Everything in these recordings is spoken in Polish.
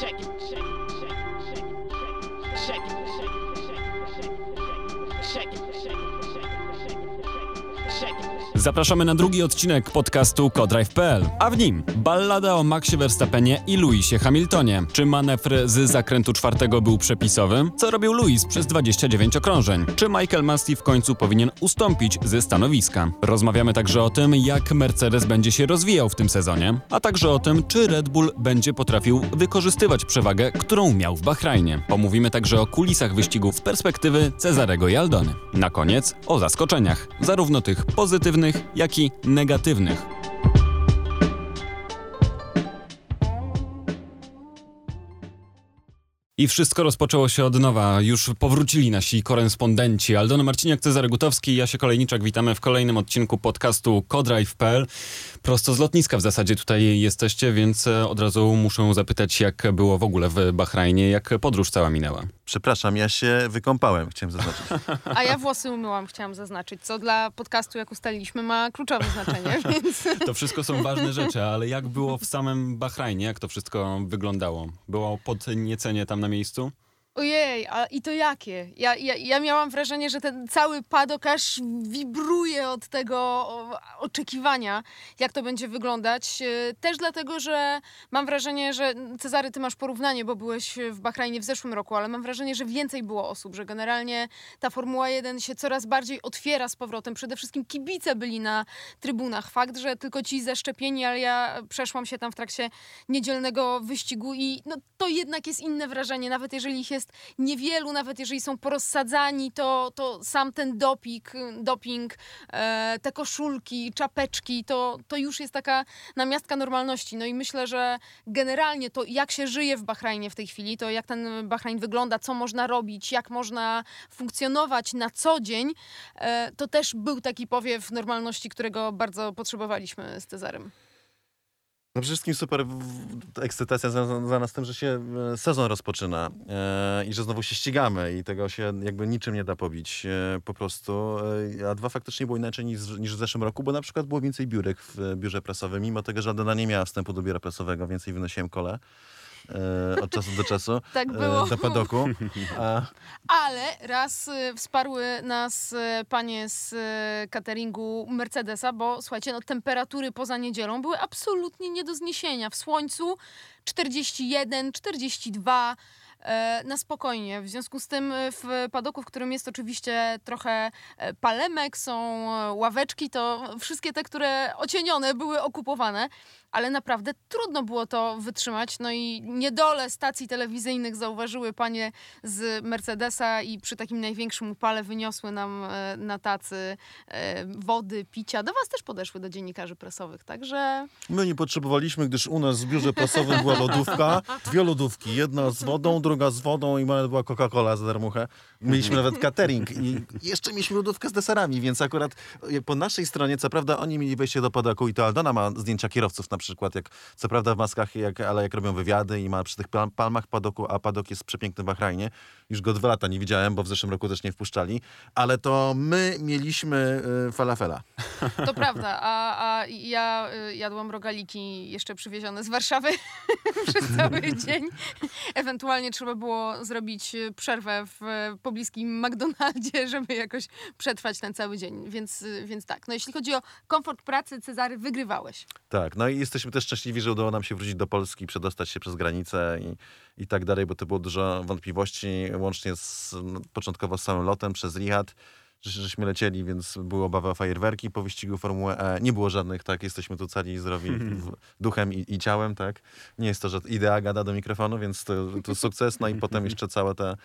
Check it, Zapraszamy na drugi odcinek podcastu Codrive.pl, a w nim ballada o Maxie Verstappenie i Lewisie Hamiltonie. Czy manewr z zakrętu czwartego był przepisowy? Co robił Lewis przez 29 okrążeń? Czy Michael Masti w końcu powinien ustąpić ze stanowiska? Rozmawiamy także o tym, jak Mercedes będzie się rozwijał w tym sezonie, a także o tym, czy Red Bull będzie potrafił wykorzystywać przewagę, którą miał w Bahrajnie. Pomówimy także o kulisach wyścigu z perspektywy Cezarego i Aldony. Na koniec o zaskoczeniach, zarówno tych pozytywnych, jak i negatywnych. I wszystko rozpoczęło się od nowa. Już powrócili nasi korespondenci. Aldona Marciniak, Cezary Gutowski i Jasie Kolejniczak. Witamy w kolejnym odcinku podcastu Codrive.pl. Prosto z lotniska w zasadzie tutaj jesteście, więc e, od razu muszę zapytać, jak było w ogóle w Bahrajnie, jak podróż cała minęła. Przepraszam, ja się wykąpałem, chciałem zaznaczyć. A ja włosy umyłam, chciałam zaznaczyć, co dla podcastu, jak ustaliliśmy, ma kluczowe znaczenie, więc... To wszystko są ważne rzeczy, ale jak było w samym Bahrajnie? Jak to wszystko wyglądało? Było podniecenie tam na miejscu? Ojej, a i to jakie? Ja, ja, ja miałam wrażenie, że ten cały padok aż wibruje od tego oczekiwania, jak to będzie wyglądać. E, Też dlatego, że mam wrażenie, że Cezary, ty masz porównanie, bo byłeś w Bahrajnie w zeszłym roku, ale mam wrażenie, że więcej było osób, że generalnie ta Formuła 1 się coraz bardziej otwiera z powrotem. Przede wszystkim kibice byli na trybunach. Fakt, że tylko ci zaszczepieni, ale ja przeszłam się tam w trakcie niedzielnego wyścigu i no, to jednak jest inne wrażenie, nawet jeżeli ich jest niewielu, nawet jeżeli są porozsadzani, to, to sam ten doping, doping e, te koszulki, czapeczki, to, to już jest taka namiastka normalności. No i myślę, że generalnie to, jak się żyje w Bahrajnie w tej chwili, to jak ten Bahrajn wygląda, co można robić, jak można funkcjonować na co dzień, e, to też był taki powiew normalności, którego bardzo potrzebowaliśmy z Cezarem. No przede wszystkim super ekscytacja związana z tym, że się e, sezon rozpoczyna e, i że znowu się ścigamy i tego się jakby niczym nie da pobić e, po prostu. A dwa faktycznie było inaczej niż, niż w zeszłym roku, bo na przykład było więcej biurek w biurze prasowym, mimo tego, że Aldona nie miała wstępu do biura prasowego, więcej wynosiłem kole e, od czasu do czasu Tak e, było. do padoku. A, Ale raz y, wsparły nas panie z cateringu Mercedesa, bo słuchajcie, no temperatury poza niedzielą były absolutnie nie do zniesienia. W słońcu 41, 42 e, na spokojnie. W związku z tym w padoku, w którym jest oczywiście trochę e, palemek, są e, ławeczki, to wszystkie te, które ocienione były okupowane, ale naprawdę trudno było to wytrzymać. No i niedole stacji telewizyjnych zauważyły panie z Mercedesa i przy takim największym upale wyniosły nam e, na tacy e, wody, picia. Do was też podeszły, do dziennikarzy prasowych, także My nie potrzebowaliśmy, gdyż u nas w biurze prasowym była lodówka, dwie lodówki, jedna z wodą, druga z wodą i była Coca-Cola za darmuchę. Mieliśmy nawet catering i jeszcze mieliśmy lodówkę z deserami, więc akurat e, po naszej stronie, co prawda oni mieli wejście do padaku i to Aldona ma zdjęcia kierowców na przykład, jak co prawda w maskach, jak, ale jak robią wywiady i ma przy tych pal- palmach padoku, a padok jest przepiękny w Bahrajnie. Już go dwa lata nie widziałem, bo w zeszłym roku też nie wpuszczali, ale to my mieliśmy y, falafela. to prawda. A, a ja y, jadłam rogaliki jeszcze przywiezione z Warszawy przez cały dzień. Ewentualnie trzeba było zrobić y, przerwę w y, pobliskim McDonaldzie, żeby jakoś przetrwać ten cały dzień. Więc, y, więc tak. No jeśli chodzi o komfort pracy, Cezary, wygrywałeś. Tak, no i jesteśmy też szczęśliwi, że udało nam się wrócić do Polski, przedostać się przez granicę i, i tak dalej, bo to było dużo wątpliwości, łącznie z, no, początkowo z samym lotem przez Riyadh, że, żeśmy lecieli, więc były obawy o fajerwerki po wyścigu Formuły E. Nie było żadnych, tak, jesteśmy tu cali i zdrowi w, duchem i, i ciałem, tak. Nie jest to, że idea gada do mikrofonu, więc to, to sukces, no i potem jeszcze całe te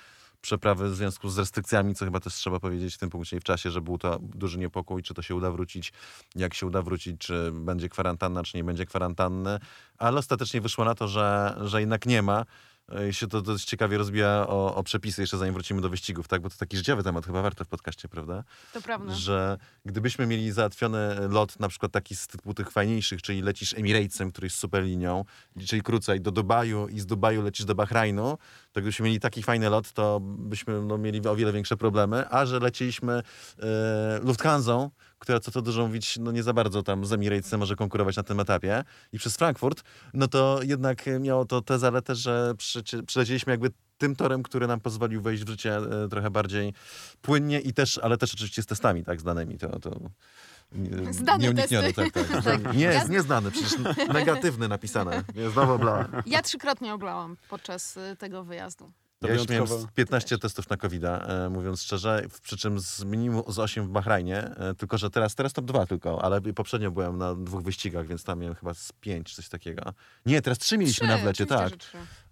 przeprawy w związku z restrykcjami, co chyba też trzeba powiedzieć w tym punkcie i w czasie, że był to duży niepokój, czy to się uda wrócić, jak się uda wrócić, czy będzie kwarantanna, czy nie będzie kwarantanny, ale ostatecznie wyszło na to, że, że jednak nie ma. e, się to dość ciekawie rozbija o, o przepisy, jeszcze zanim wrócimy do wyścigów, tak? Bo to taki życiowy temat, chyba warto w podcaście, prawda? To prawda. Że gdybyśmy mieli załatwiony lot, na przykład taki z typu tych fajniejszych, czyli lecisz Emiratesem, który jest super linią, czyli krócej do Dubaju i z Dubaju lecisz do Bahrajnu, to gdybyśmy mieli taki fajny lot, to byśmy no, mieli o wiele większe problemy, a że lecieliśmy e, Lufthansą, która co to dużo mówić, no nie za bardzo tam z Emiratesem może konkurować na tym etapie i przez Frankfurt, no to jednak miało to tę zaletę, że przylecieliśmy jakby tym torem, który nam pozwolił wejść w życie e, trochę bardziej płynnie i też, ale też oczywiście z testami tak zdanymi, to, to Zdane nieuniknione, testy. tak, tak. Tak. Nie, jest nieznane, przecież negatywny napisane. Nie, Znowu bla. Ja trzykrotnie oblałam podczas y, tego wyjazdu. To Ja już miałem wyjątkowo- z 15 testów na covid e, mówiąc szczerze, przy czym z minimum z 8 w Bahrajnie, e, tylko że teraz, teraz top 2 tylko, ale poprzednio byłem na dwóch wyścigach, więc tam miałem chyba z 5, coś takiego. Nie, teraz 3 mieliśmy Trzy, na wlecie, tak.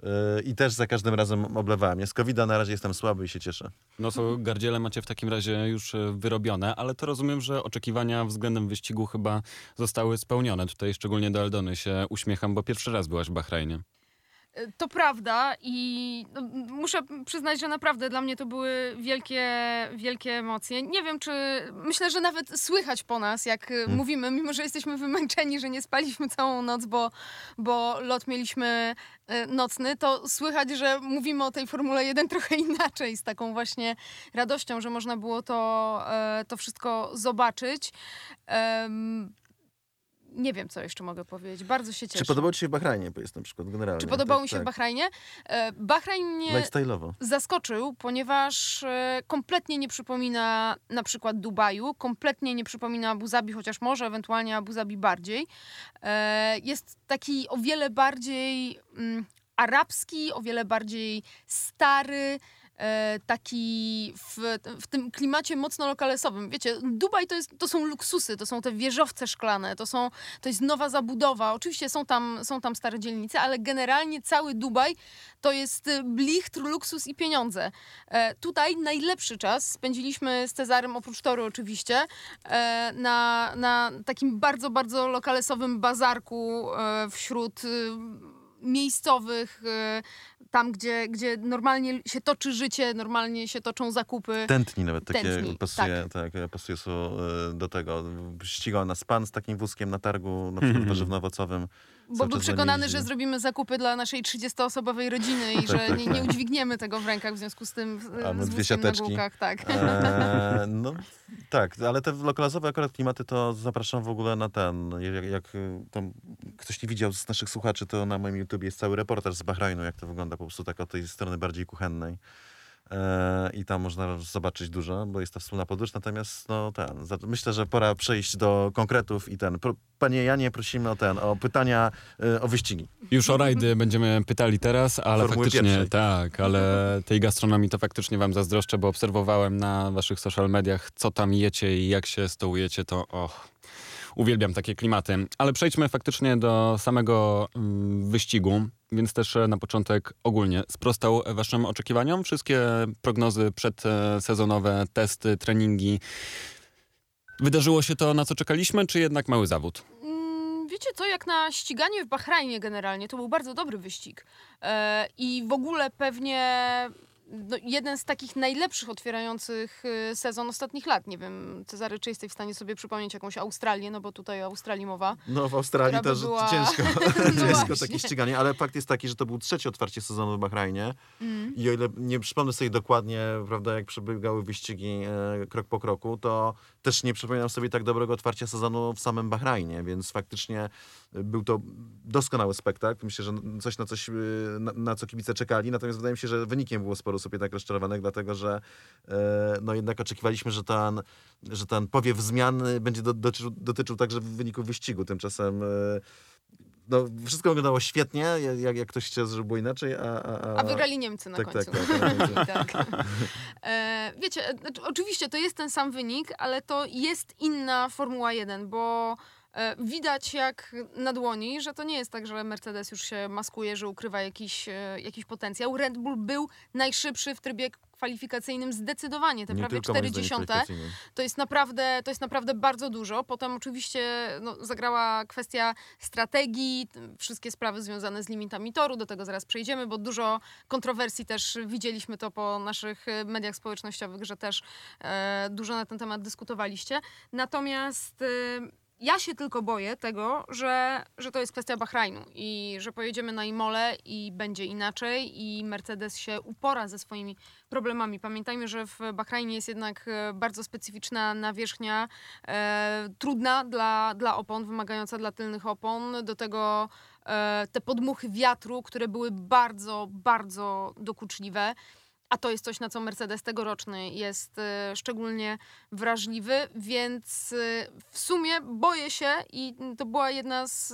E, I też za każdym razem oblewałem. Ja z covid na razie jestem słaby i się cieszę. No to gardziele macie w takim razie już e, wyrobione, ale to rozumiem, że oczekiwania względem wyścigu chyba zostały spełnione. Tutaj szczególnie do Aldony się uśmiecham, bo pierwszy raz byłaś w Bahrajnie. To prawda i no, muszę przyznać, że naprawdę dla mnie to były wielkie, wielkie emocje. Nie wiem, czy myślę, że nawet słychać po nas, jak y, mówimy, mimo że jesteśmy wymęczeni, że nie spaliśmy całą noc, bo, bo lot mieliśmy y, nocny, to słychać, że mówimy o tej Formule 1 trochę inaczej, z taką właśnie radością, że można było to, e, to wszystko zobaczyć. Em, nie wiem, co jeszcze mogę powiedzieć. Bardzo się cieszę. Czy podobało ci się w Bahrajnie, bo jest na przykład generalnie? Czy podobało tak, mi się w tak. Bahrajnie? E, Bahrajn mnie zaskoczył, ponieważ e, kompletnie nie przypomina na przykład Dubaju, kompletnie nie przypomina Abu Zabi, chociaż może ewentualnie Abu Zabi bardziej. E, Jest taki o wiele bardziej mm, arabski, o wiele bardziej stary, taki w, w tym klimacie mocno lokalesowym. Wiecie, Dubaj to, jest, to są luksusy, to są te wieżowce szklane, to, są, to jest nowa zabudowa. Oczywiście są tam, są tam stare dzielnice, ale generalnie cały Dubaj to jest y, blichtr, luksus i pieniądze. E, tutaj najlepszy czas spędziliśmy z Cezarem, oprócz toru oczywiście, e, na, na takim bardzo, bardzo lokalesowym bazarku e, wśród y, miejscowych, e, tam gdzie, gdzie normalnie się toczy życie, normalnie się toczą zakupy. Tętni nawet takie Tętni, pasuje, tak. pasuje so, e, do tego. Ścigał nas pan z takim wózkiem na targu, na Mhm. przykład warzywno-owocowym. Bo był przekonany, że zrobimy zakupy dla naszej 30-osobowej rodziny i że tak, nie, nie tak. udźwigniemy tego w rękach, w związku z tym A my z dwie na siateczki. główkach, tak. E, no tak, ale te lokalizowe akurat klimaty to zapraszam w ogóle na ten. Jak, jak y, ktoś nie widział z naszych słuchaczy, to na moim YouTube jest cały reportaż z Bahrajnu, jak to wygląda po prostu tak od tej strony bardziej kuchennej. E, I tam można zobaczyć dużo, bo jest ta wspólna podróż. Natomiast no, ten, myślę, że pora przejść do konkretów i ten. Panie Janie, prosimy o ten, o pytania e, o wyścigi. Już o rajdy będziemy pytali teraz, ale Formuły faktycznie pierwszej. tak, ale tej gastronomii to faktycznie wam zazdroszczę, bo obserwowałem na waszych social mediach, co tam jecie i jak się stołujecie, to och, uwielbiam takie klimaty. Ale przejdźmy faktycznie do samego mm, wyścigu, więc też e, na początek ogólnie sprostał waszym oczekiwaniom? Wszystkie prognozy przedsezonowe, testy, treningi. Wydarzyło się to, na co czekaliśmy, czy jednak mały zawód? Mm, Wiecie co, jak na ściganie w Bahrajnie generalnie, to był bardzo dobry wyścig. E, I w ogóle pewnie no, jeden z takich najlepszych otwierających y, sezon ostatnich lat. Nie wiem, Cezary, czy jesteś w stanie sobie przypomnieć jakąś Australię, no bo tutaj o Australii mowa. No w Australii też była- ciężko, No ciężko takie ściganie, ale fakt jest taki, że to był trzecie otwarcie sezonu w Bahrajnie. Mm. I o ile nie przypomnę sobie dokładnie, prawda, jak przebiegały wyścigi e, krok po kroku, to też nie przypominam sobie tak dobrego otwarcia sezonu w samym Bahrajnie, więc faktycznie e, był to doskonały spektakl. Myślę, że coś na coś, e, na, na co kibice czekali, natomiast wydaje mi się, że wynikiem było sporo osób jednak rozczarowanych, dlatego że e, no jednak oczekiwaliśmy, że ten, że ten powiew zmian będzie do, dotyczył, dotyczył także wyniku wyścigu. Tymczasem e, no, wszystko wyglądało świetnie, jak, jak ktoś chciał, żeby było inaczej, a... A, A wygrali Niemcy na tak, końcu. tak, tak, tak, tak. E, wiecie, e, znaczy, oczywiście to jest ten sam wynik, ale to jest inna Formuła 1, bo widać jak na dłoni, że to nie jest tak, że Mercedes już się maskuje, że ukrywa jakiś, e, jakiś potencjał. Red Bull był najszybszy w trybie kwalifikacyjnym zdecydowanie, te Nie prawie tylko moim 4 zdaniem dziesiąte. kwalifikacyjnym. To jest naprawdę, to jest naprawdę bardzo dużo. Potem oczywiście no, zagrała kwestia strategii, wszystkie sprawy związane z limitami toru, do tego zaraz przejdziemy, bo dużo kontrowersji też widzieliśmy to po naszych e, mediach społecznościowych, że też e, dużo na ten temat dyskutowaliście. Natomiast e, ja się tylko boję tego, że, że to jest kwestia Bahrajnu i że pojedziemy na Imole i będzie inaczej i Mercedes się upora ze swoimi problemami. Pamiętajmy, że w Bahrajnie jest jednak e, bardzo specyficzna nawierzchnia, e, trudna dla, dla opon, wymagająca dla tylnych opon. Do tego e, te podmuchy wiatru, które były bardzo, bardzo dokuczliwe. A to jest coś, na co Mercedes tegoroczny jest e, szczególnie wrażliwy, więc e, w sumie boję się i to była jedna z,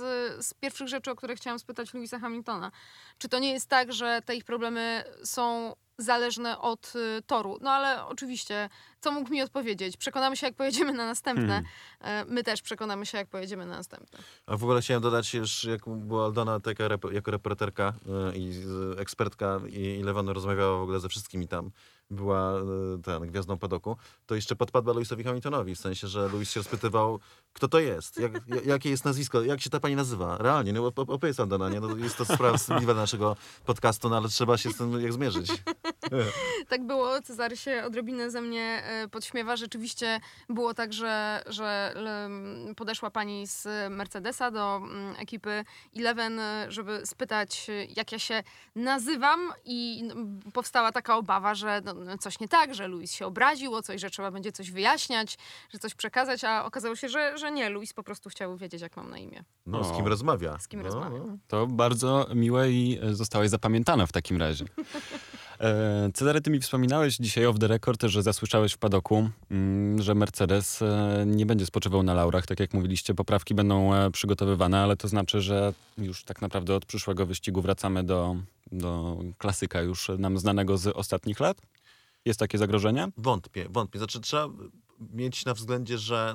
z pierwszych rzeczy, o które chciałam spytać Louisa Hamiltona. Czy to nie jest tak, że te ich problemy są zależne od e, toru? No ale oczywiście, co mógł mi odpowiedzieć? Przekonamy się, jak pojedziemy na następne. E, My też przekonamy się, jak pojedziemy na następne. A w ogóle chciałem dodać, już jak była Aldona taka rep- jako reporterka y, i ekspertka i, i Lewano rozmawiała w ogóle ze wszystkimi tam, była y, ten, gwiazdą padoku, to jeszcze podpadła Louisowi Hamiltonowi, w sensie, że Louis się rozpytywał, kto to jest, jak, ja- jakie jest nazwisko, jak się ta pani nazywa, realnie, no op- op- opowiedz Aldona, nie? No, jest to sprawa naszego podcastu, no ale trzeba się z tym jak zmierzyć. Tak było, Cezary się odrobinę ze mnie e, podśmiewa. Rzeczywiście było tak, że, że podeszła pani z Mercedesa do ekipy Eleven, e, żeby spytać, e, jak ja się nazywam i powstała taka obawa, że no, coś nie tak, że Luis się obraził o coś, że trzeba będzie coś wyjaśniać, że coś przekazać, a okazało się, że, że nie, Luis po prostu chciał wiedzieć, jak mam na imię. No, z O. kim rozmawia. Z kim no, rozmawia. no. To bardzo miłe i e, zostałeś zapamiętane w takim razie. E, Cezary, ty mi wspominałeś dzisiaj off the record, że zasłyszałeś w padoku, mm, że Mercedes e, nie będzie spoczywał na laurach. Tak jak mówiliście, poprawki będą przygotowywane, ale to znaczy, że już tak naprawdę od przyszłego wyścigu wracamy do, do klasyka już nam znanego z ostatnich lat. Jest takie zagrożenie? Wątpię, wątpię. Znaczy trzeba mieć na względzie, że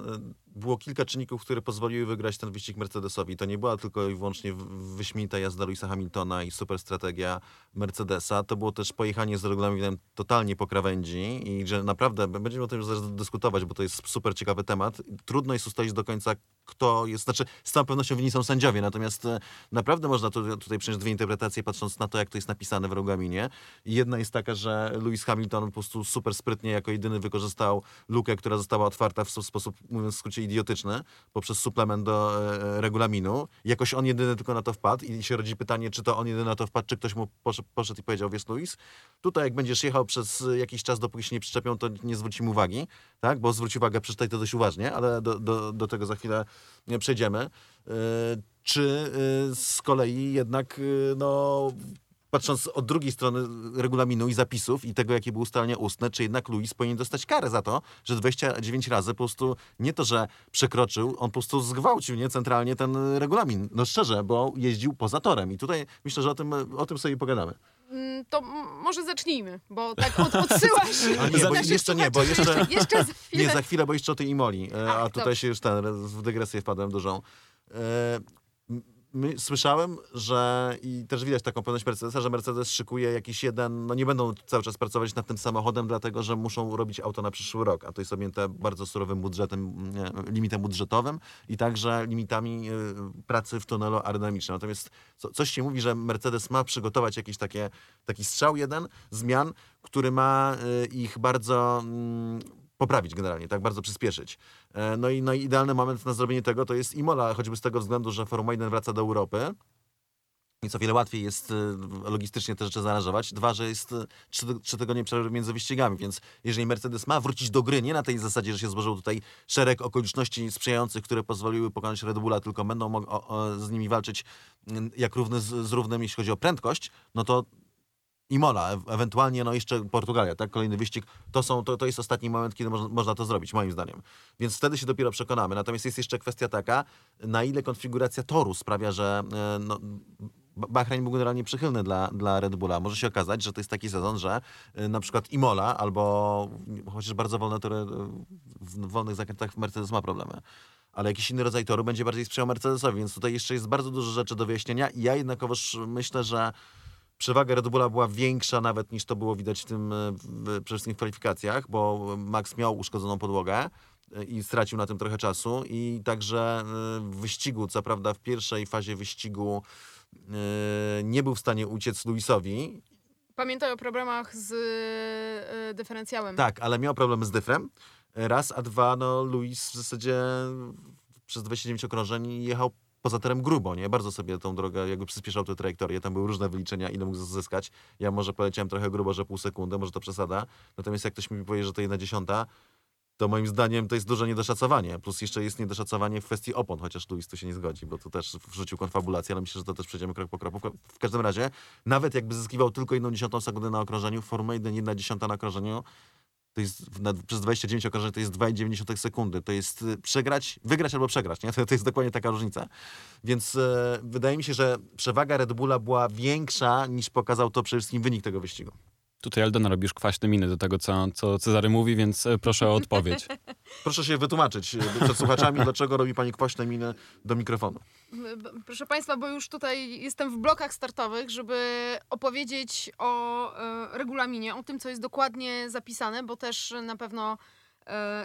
było kilka czynników, które pozwoliły wygrać ten wyścig Mercedesowi. To nie była tylko i wyłącznie wyśmienita jazda Louisa Hamiltona i super strategia Mercedesa. To było też pojechanie z regulaminem totalnie po krawędzi i że naprawdę, będziemy o tym zaraz dyskutować, bo to jest super ciekawy temat. Trudno jest ustalić do końca, kto jest, znaczy z całą pewnością winni są sędziowie, natomiast e, naprawdę można tu, tutaj przyjąć dwie interpretacje, patrząc na to, jak to jest napisane w regulaminie. Jedna jest taka, że Lewis Hamilton po prostu super sprytnie jako jedyny wykorzystał lukę, która została otwarta w sposób, mówiąc w skrócie, idiotyczny, poprzez suplement do e, regulaminu. Jakoś on jedyny tylko na to wpadł i się rodzi pytanie, czy to on jedyny na to wpadł, czy ktoś mu poszedł, poszedł i powiedział, wiesz Luis, tutaj jak będziesz jechał przez e, jakiś czas, dopóki się nie przyczepią, to nie zwrócimy uwagi, tak? Bo zwróć uwagę, przeczytaj to dość uważnie, ale do, do, do tego za chwilę e, przejdziemy. E, Czy e, z kolei jednak, e, no patrząc od drugiej strony regulaminu i zapisów i tego, jakie były ustalenia ustne, czy jednak Luis powinien dostać karę za to, że 29 razy po prostu nie to, że przekroczył, on po prostu zgwałcił nie centralnie ten regulamin. No szczerze, bo jeździł poza torem. I tutaj myślę, że o tym, o tym sobie pogadamy. Mm, To może zacznijmy, bo tak od, odsyłasz. A nie, bo jeszcze nie, bo jeszcze- jeszcze za chwilę. Nie, za chwilę, bo jeszcze o tej Imoli. E, A, A tutaj się już ten, w dygresję wpadłem dużą. E, My, słyszałem, że i też widać taką pewność Mercedesa, że Mercedes szykuje jakiś jeden, no nie będą cały czas pracować nad tym samochodem, dlatego że muszą robić auto na przyszły rok, a to jest objęte bardzo surowym budżetem, limitem budżetowym i także limitami e, pracy w tunelu aerodynamicznym. Natomiast co, coś się mówi, że Mercedes ma przygotować jakiś takie, taki strzał jeden zmian, który ma e, ich bardzo mm, poprawić generalnie, tak bardzo przyspieszyć. E, No i, no i idealny moment na zrobienie tego to jest Imola, choćby z tego względu, że Formuła 1 wraca do Europy. Więc o wiele łatwiej jest e, logistycznie te rzeczy zaaranżować. Dwa, że jest e, trzy, trzy tygodnie przerwy między wyścigami, więc jeżeli Mercedes ma wrócić do gry, nie na tej zasadzie, że się złożył tutaj szereg okoliczności sprzyjających, które pozwoliły pokonać Red Bulla, tylko będą z nimi walczyć jak równy z, z równym, jeśli chodzi o prędkość, no to Imola, ewentualnie no jeszcze Portugalia, tak? Kolejny wyścig. To, są, to, to jest ostatni moment, kiedy można, to zrobić, moim zdaniem. Więc wtedy się dopiero przekonamy. Natomiast jest jeszcze kwestia taka, na ile konfiguracja toru sprawia, że e, no, Ba- Bahrain był generalnie przychylny dla, dla Red Bulla. Może się okazać, że to jest taki sezon, że e, na przykład Imola albo chociaż bardzo wolne tory e, w wolnych zakrętach Mercedes ma problemy. ale jakiś inny rodzaj toru będzie bardziej sprzyjał Mercedesowi, więc tutaj jeszcze jest bardzo dużo rzeczy do wyjaśnienia ja jednakowoż myślę, że przewaga Red Bulla była większa nawet niż to było widać w tym, e, w, przede wszystkim w kwalifikacjach, bo Max miał uszkodzoną podłogę e, i stracił na tym trochę czasu. I także e, w wyścigu, co prawda w pierwszej fazie wyścigu nie był w stanie uciec Luisowi, Pamiętaj o problemach z y, dyferencjałem. tak, ale miał problem z dyfrem, raz, a dwa, no Luis w zasadzie przez 29 okrążeń jechał poza terem grubo, nie? Bardzo sobie tą drogę jakby przyspieszał tę trajektorię, tam były różne wyliczenia, ile mógł zyskać. Ja może poleciałem trochę grubo, że pół sekundy, może to przesada. Natomiast jak ktoś mi powie, że to jedna dziesiąta, to moim zdaniem to jest duże niedoszacowanie. Plus jeszcze jest niedoszacowanie w kwestii opon, chociaż Luis tu się nie zgodzi, bo tu też wrzucił konfabulację, ale myślę, że to też przejdziemy krok po kroku. W każdym razie, nawet jakby zyskiwał tylko jedną dziesiątą sekundy na okrążeniu, w Formule 1 jedna dziesiąta na okrążeniu, to jest na, przez 29 okrążeń to jest 2,9 sekundy. To jest y, przegrać, wygrać albo przegrać, nie? To, to jest dokładnie taka różnica. Więc e, wydaje mi się, że przewaga Red Bulla była większa niż pokazał to przede wszystkim wynik tego wyścigu. Tutaj Aldona robisz kwaśne miny do tego, co, co Cezary mówi, więc e, proszę o odpowiedź. Proszę się wytłumaczyć e, przed słuchaczami, dlaczego robi pani kwaśne miny do mikrofonu. Proszę Państwa, bo już tutaj jestem w blokach startowych, żeby opowiedzieć o e, regulaminie, o tym, co jest dokładnie zapisane, bo też na pewno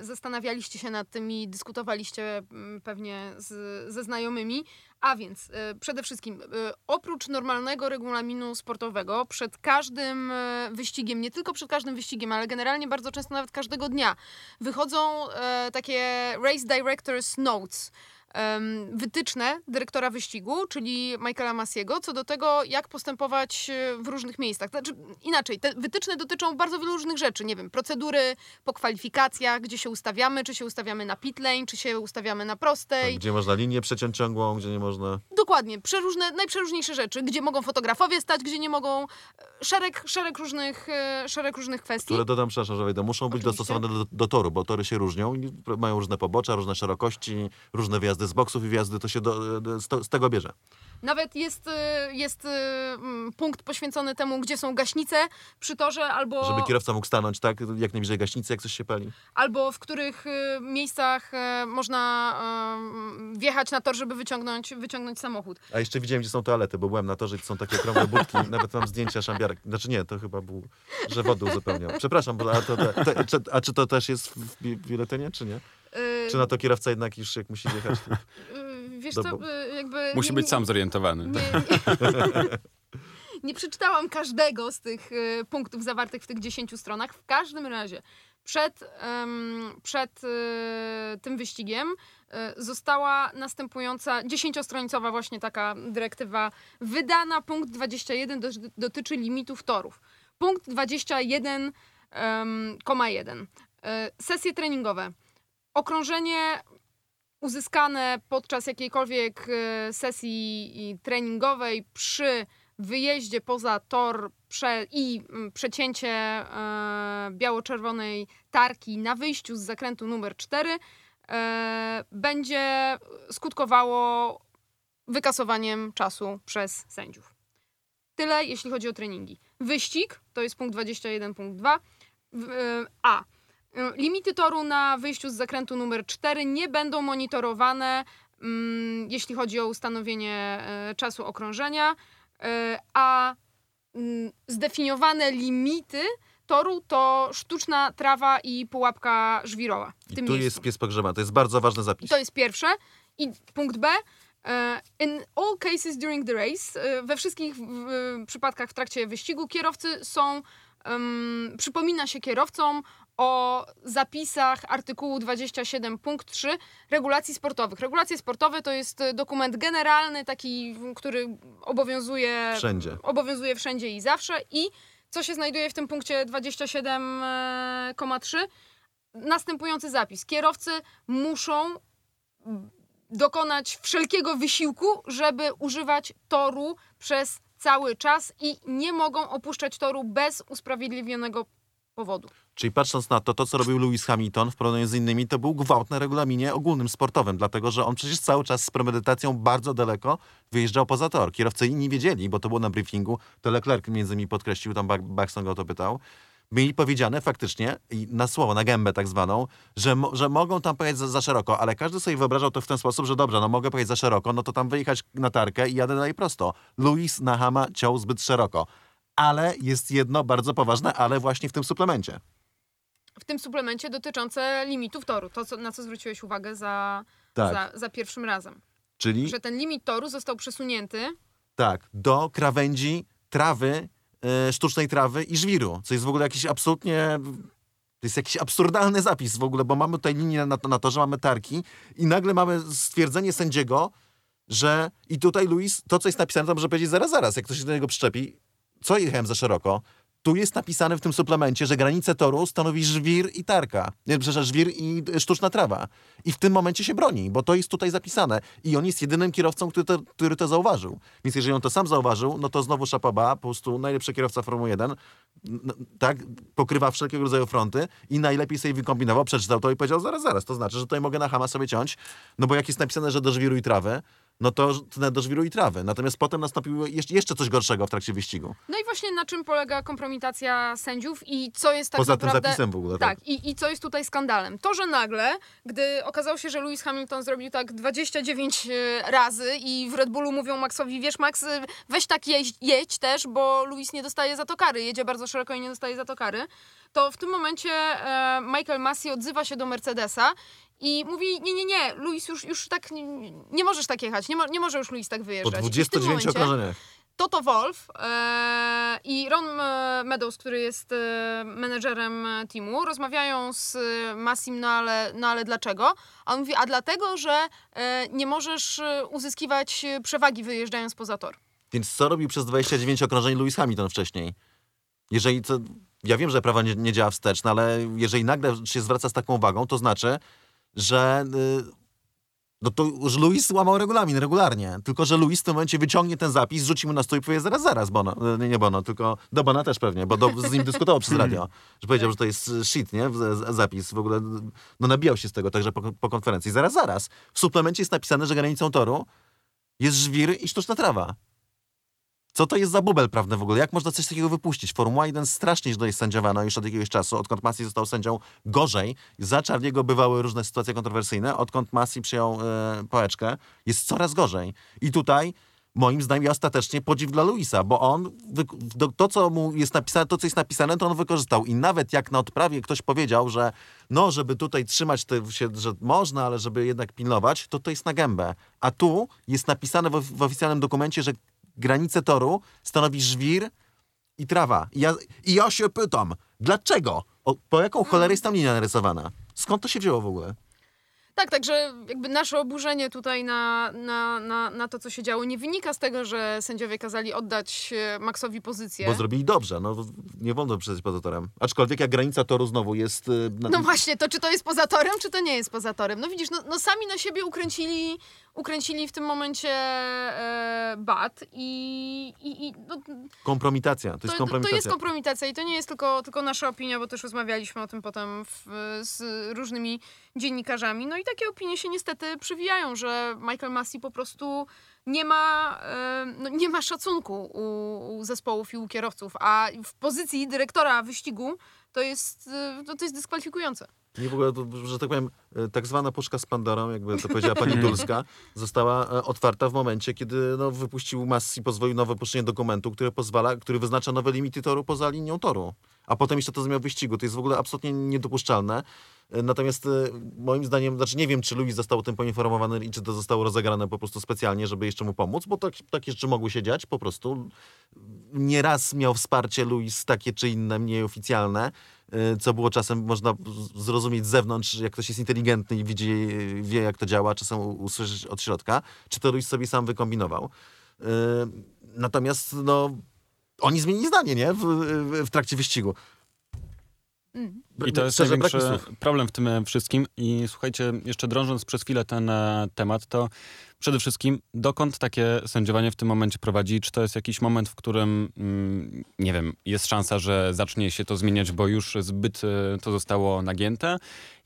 zastanawialiście się nad tym i dyskutowaliście mm, pewnie z, ze znajomymi. A więc e, przede wszystkim, e, oprócz normalnego regulaminu sportowego, przed każdym e, wyścigiem, nie tylko przed każdym wyścigiem, ale generalnie bardzo często nawet każdego dnia, wychodzą e, takie Race Directors Notes wytyczne dyrektora wyścigu, czyli Michaela Masiego, co do tego, jak postępować e, w różnych miejscach. Znaczy, inaczej, te wytyczne dotyczą bardzo wielu różnych rzeczy. Nie wiem, procedury po kwalifikacjach, gdzie się ustawiamy, czy się ustawiamy na pit lane, czy się ustawiamy na prostej. Gdzie można linię przeciąć ciągłą, gdzie nie można. Dokładnie, przeróżne, najprzeróżniejsze rzeczy, gdzie mogą fotografowie stać, gdzie nie mogą. E, Szereg, szereg, różnych, e, szereg różnych kwestii. Które dodam, przepraszam, że wejdę, muszą być Oczywiście. dostosowane do, do toru, bo tory się różnią mają różne pobocza, różne szerokości, różne wyjazdy z boksów i wjazdy, to się do, z, to, z tego bierze. Nawet jest, e, jest e, mm, punkt poświęcony temu, gdzie są gaśnice przy torze, albo, Żeby kierowca mógł stanąć, tak, jak najbliżej gaśnicy, jak coś się pali. albo w których e, miejscach można wjechać na tor, żeby wyciągnąć, wyciągnąć samochód. A jeszcze widziałem, gdzie są toalety, bo byłem na torze to są takie okrągłe budki, nawet mam zdjęcia szambiarek. Znaczy nie, to chyba był, że wodę uzupełniał. Przepraszam, bo- a, to, te, czy, a czy to też jest w bi- biuletynie, czy nie? E, Czy na to kierowca jednak już jak musi jechać? to- e, Wiesz co, e, jakby... Musi nie- być sam zorientowany. Nie, nie, nie przeczytałam każdego z tych punktów zawartych w tych 10 stronach. W każdym razie przed, przed tym wyścigiem została następująca 10-stronicowa właśnie taka dyrektywa wydana. Punkt 21 do, dotyczy limitów torów. Punkt 21,1. E, Sesje treningowe. Okrążenie uzyskane podczas jakiejkolwiek e, sesji treningowej przy wyjeździe poza tor prze, i mm, przecięcie e, biało-czerwonej tarki na wyjściu z zakrętu numer 4 e, będzie skutkowało wykasowaniem czasu przez sędziów. Tyle, jeśli chodzi o treningi. Wyścig, to jest punkt 21.2. W- e, A. E, Limity toru na wyjściu z zakrętu numer 4 nie będą monitorowane, mm, jeśli chodzi o ustanowienie e, czasu okrążenia, e, a mm, zdefiniowane limity toru to sztuczna trawa i pułapka żwirowa. W I tym tu miejscu. jest pies pogrzebany. To jest bardzo ważny zapis. To jest pierwsze. I punkt B. e, In all cases during the race, we wszystkich przypadkach w trakcie wyścigu kierowcy są, em, przypomina się kierowcom o zapisach artykułu 27 punkt 3 regulacji sportowych. Regulacje sportowe to jest e, dokument generalny, taki, który obowiązuje Wszędzie. obowiązuje wszędzie i zawsze. I co się znajduje w tym punkcie 27,3? Następujący zapis. Kierowcy muszą dokonać wszelkiego wysiłku, żeby używać toru przez cały czas i nie mogą opuszczać toru bez usprawiedliwionego powodu. Czyli patrząc na to, to co robił Lewis Hamilton w porównaniu z innymi, to był gwałt na regulaminie ogólnym sportowym, dlatego że on przecież cały czas z premedytacją bardzo daleko wyjeżdżał poza tor. Kierowcy inni wiedzieli, bo to było na briefingu, to Leclerc między innymi podkreślił, tam Baxton go o to pytał, mieli powiedziane faktycznie na słowo, na gębę tak zwaną, że, że mogą tam pojechać za, za szeroko, ale każdy sobie wyobrażał to w ten sposób, że dobrze, no mogę pojechać za szeroko, no to tam wyjechać na tarkę i jadę dalej prosto. Luis Nahama ciął zbyt szeroko. Ale jest jedno bardzo poważne, ale właśnie w tym suplemencie. W tym suplemencie dotyczące limitów toru, to co, na co zwróciłeś uwagę za, Tak. za, za pierwszym razem. Czyli Że ten limit toru został przesunięty tak, do krawędzi trawy, e, sztucznej trawy i żwiru, co jest w ogóle jakiś absolutnie... To jest jakiś absurdalny zapis w ogóle, bo mamy tutaj linię na, na to, że mamy tarki i nagle mamy stwierdzenie sędziego, że i tutaj Luis, to co jest napisane, to może powiedzieć zaraz, zaraz, jak ktoś się do niego przyczepi, co jechałem za szeroko? Tu jest napisane w tym suplemencie, że granicę toru stanowi żwir i tarka. Nie, przepraszam, żwir i e, sztuczna trawa. I w tym momencie się broni, bo to jest tutaj zapisane. I on jest jedynym kierowcą, który to, który to zauważył. Więc jeżeli on to sam zauważył, no to znowu szapoba, po prostu najlepszy kierowca Formuły 1, n- tak, pokrywa wszelkiego rodzaju fronty i najlepiej sobie wykombinował, przeczytał to i powiedział, zaraz, zaraz, to znaczy, że tutaj mogę na Hama sobie ciąć, no bo jak jest napisane, że do żwiru i trawy, no to tnę do żwiru i trawy. Natomiast potem nastąpiło jeszcze, coś gorszego w trakcie wyścigu. No i właśnie na czym polega kompromitacja sędziów i co jest tak Poza tym naprawdę... zapisem w ogóle. Tak. Tak, i, i co jest tutaj skandalem? To, że nagle, gdy okazało się, że Lewis Hamilton zrobił tak 29 e, razy i w Red Bullu mówią Maxowi, wiesz Max, e, weź tak jedź, jedź też, bo Lewis nie dostaje za to kary, jedzie bardzo szeroko i nie dostaje za to kary, to w tym momencie e, Michael Massey odzywa się do Mercedesa i mówi, nie, nie, nie, Luis już, już tak, nie, nie możesz tak jechać, nie, mo, nie może już Luis tak Po wyjeżdżać. Tym 29 momencie- okrążeniach. Toto Wolf e, i Ron e, Meadows, który jest e, menedżerem teamu, rozmawiają z Massim, no ale, no ale dlaczego? A on mówi, a dlatego, że e, nie możesz e, uzyskiwać przewagi wyjeżdżając poza tor. Więc co robił przez 29 okrążeń Lewis Hamilton wcześniej? Jeżeli to, ja wiem, że prawo nie, nie działa wstecz, no ale jeżeli nagle się zwraca z taką uwagą, to znaczy, że y, no to już Luis łamał regulamin regularnie. Tylko, że Luis w tym momencie wyciągnie ten zapis, rzuci mu na stół i powie zaraz, zaraz, Bono. Y, Nie, nie Bono, tylko do Bona też pewnie, bo do, z nim dyskutował przez radio, że powiedział, że to jest y, shit, nie? Zapis w ogóle, no nabijał się z tego także po, po konferencji. Zaraz, zaraz. W suplemencie jest napisane, że granicą toru jest żwir i sztuczna trawa. Co to jest za bubel prawny w ogóle? Jak można coś takiego wypuścić? Formuła 1 strasznie źle jest sędziowana już od jakiegoś czasu. Odkąd Masi został sędzią gorzej. Za Charliego bywały różne sytuacje kontrowersyjne. Odkąd Masi przyjął e, pałeczkę, jest coraz gorzej. I tutaj moim zdaniem ostatecznie podziw dla Luisa, bo on to, co mu jest napisane, to, co jest napisane, to on wykorzystał. I nawet jak na odprawie ktoś powiedział, że no, żeby tutaj trzymać te, się, że można, ale żeby jednak pilnować, to to jest na gębę. A tu jest napisane w, w oficjalnym dokumencie, że granicę toru stanowi żwir i trawa. I ja, i ja się pytam, dlaczego? O, po jaką cholerę jest tam linia narysowana? Skąd to się wzięło w ogóle? Tak, także jakby nasze oburzenie tutaj na, na, na, na to, co się działo, nie wynika z tego, że sędziowie kazali oddać e, Maxowi pozycję. Bo zrobili dobrze, no nie wolno przejść poza torem. Aczkolwiek jak granica toru znowu jest... y, Na, No właśnie, to czy to jest poza torem, czy to nie jest poza torem? No widzisz, no, no sami na siebie ukręcili, ukręcili w tym momencie e, bat i, i, i no, kompromitacja, to jest to, kompromitacja. to jest kompromitacja i to nie jest tylko, tylko nasza opinia, bo też rozmawialiśmy o tym potem w, z różnymi dziennikarzami. No i takie opinie się niestety przywijają, że Michael Massey po prostu nie ma, e, no, nie ma szacunku u, u zespołów i u kierowców, a w pozycji dyrektora wyścigu to jest, e, no, to jest dyskwalifikujące. Nie w ogóle, to, że tak powiem, e, tak zwana puszka z Pandorą, jakby to powiedziała pani Dulska, została otwarta w momencie, kiedy no, wypuścił Massi, pozwolił nowe puszczenie dokumentu, które pozwala, który wyznacza nowe limity toru poza linią toru. A potem jeszcze to zmiał wyścigu. To jest w ogóle absolutnie niedopuszczalne. Natomiast e, moim zdaniem, znaczy nie wiem, czy Luis został o tym poinformowany i czy to zostało rozegrane po prostu specjalnie, żeby jeszcze mu pomóc, bo tak, takie rzeczy mogły się dziać po prostu. Nieraz miał wsparcie Luis takie czy inne, mniej oficjalne, y, co było czasem można zrozumieć z zewnątrz, jak ktoś jest inteligentny i widzi, y, wie jak to działa, czasem usłyszeć od środka, czy to Luis sobie sam wykombinował. Y, Natomiast no, oni zmienili zdanie, nie? W, w, w trakcie wyścigu. I to jest Szczerze, brak największy problem w tym wszystkim. I słuchajcie, jeszcze drążąc przez chwilę ten e, temat, to Przede wszystkim, dokąd takie sędziowanie w tym momencie prowadzi? Czy to jest jakiś moment, w którym, mm, nie wiem, jest szansa, że zacznie się to zmieniać, bo już zbyt e, to zostało nagięte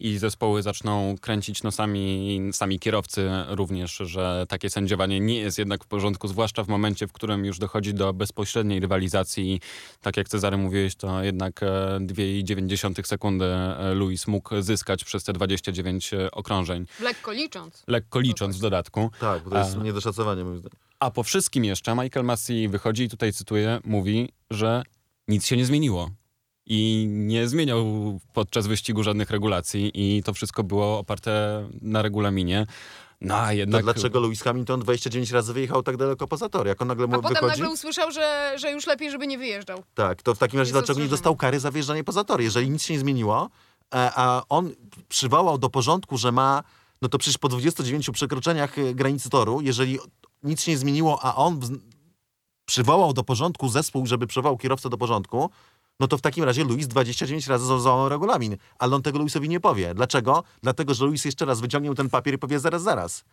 i zespoły zaczną kręcić nosami, sami kierowcy również, że takie sędziowanie nie jest jednak w porządku, zwłaszcza w momencie, w którym już dochodzi do bezpośredniej rywalizacji. i Tak jak Cezary mówiłeś, to jednak e, 2,9 sekundy e, Luis mógł zyskać przez te 29 okrążeń, Lekko licząc. lekko licząc w dodatku. Tak, bo to jest A- niedoszacowanie moim zdaniem. A po wszystkim jeszcze Michael Massey wychodzi i tutaj cytuję, mówi, że nic się nie zmieniło. I nie zmieniał podczas wyścigu żadnych regulacji i to wszystko było oparte na regulaminie. No a To jednak... dlaczego Lewis Hamilton 29 razy wyjechał tak daleko poza tor? Jak on nagle A mu potem wychodzi? nagle usłyszał, że, że już lepiej, żeby nie wyjeżdżał. Tak, to w takim razie dlaczego nie dostał kary za wjeżdżanie poza tor? Jeżeli nic się nie zmieniło, a, a on przywołał do porządku, że ma, no to przecież po 29 przekroczeniach e, granicy toru, jeżeli nic się nie zmieniło, a on przywołał do porządku zespół, żeby przywołał kierowcę do porządku, no to w takim razie Luis 29 razy złamał regulamin. Ale on tego Luisowi nie powie. Dlaczego? Dlatego, że Luis jeszcze raz wyciągnie ten papier i powie zaraz, zaraz.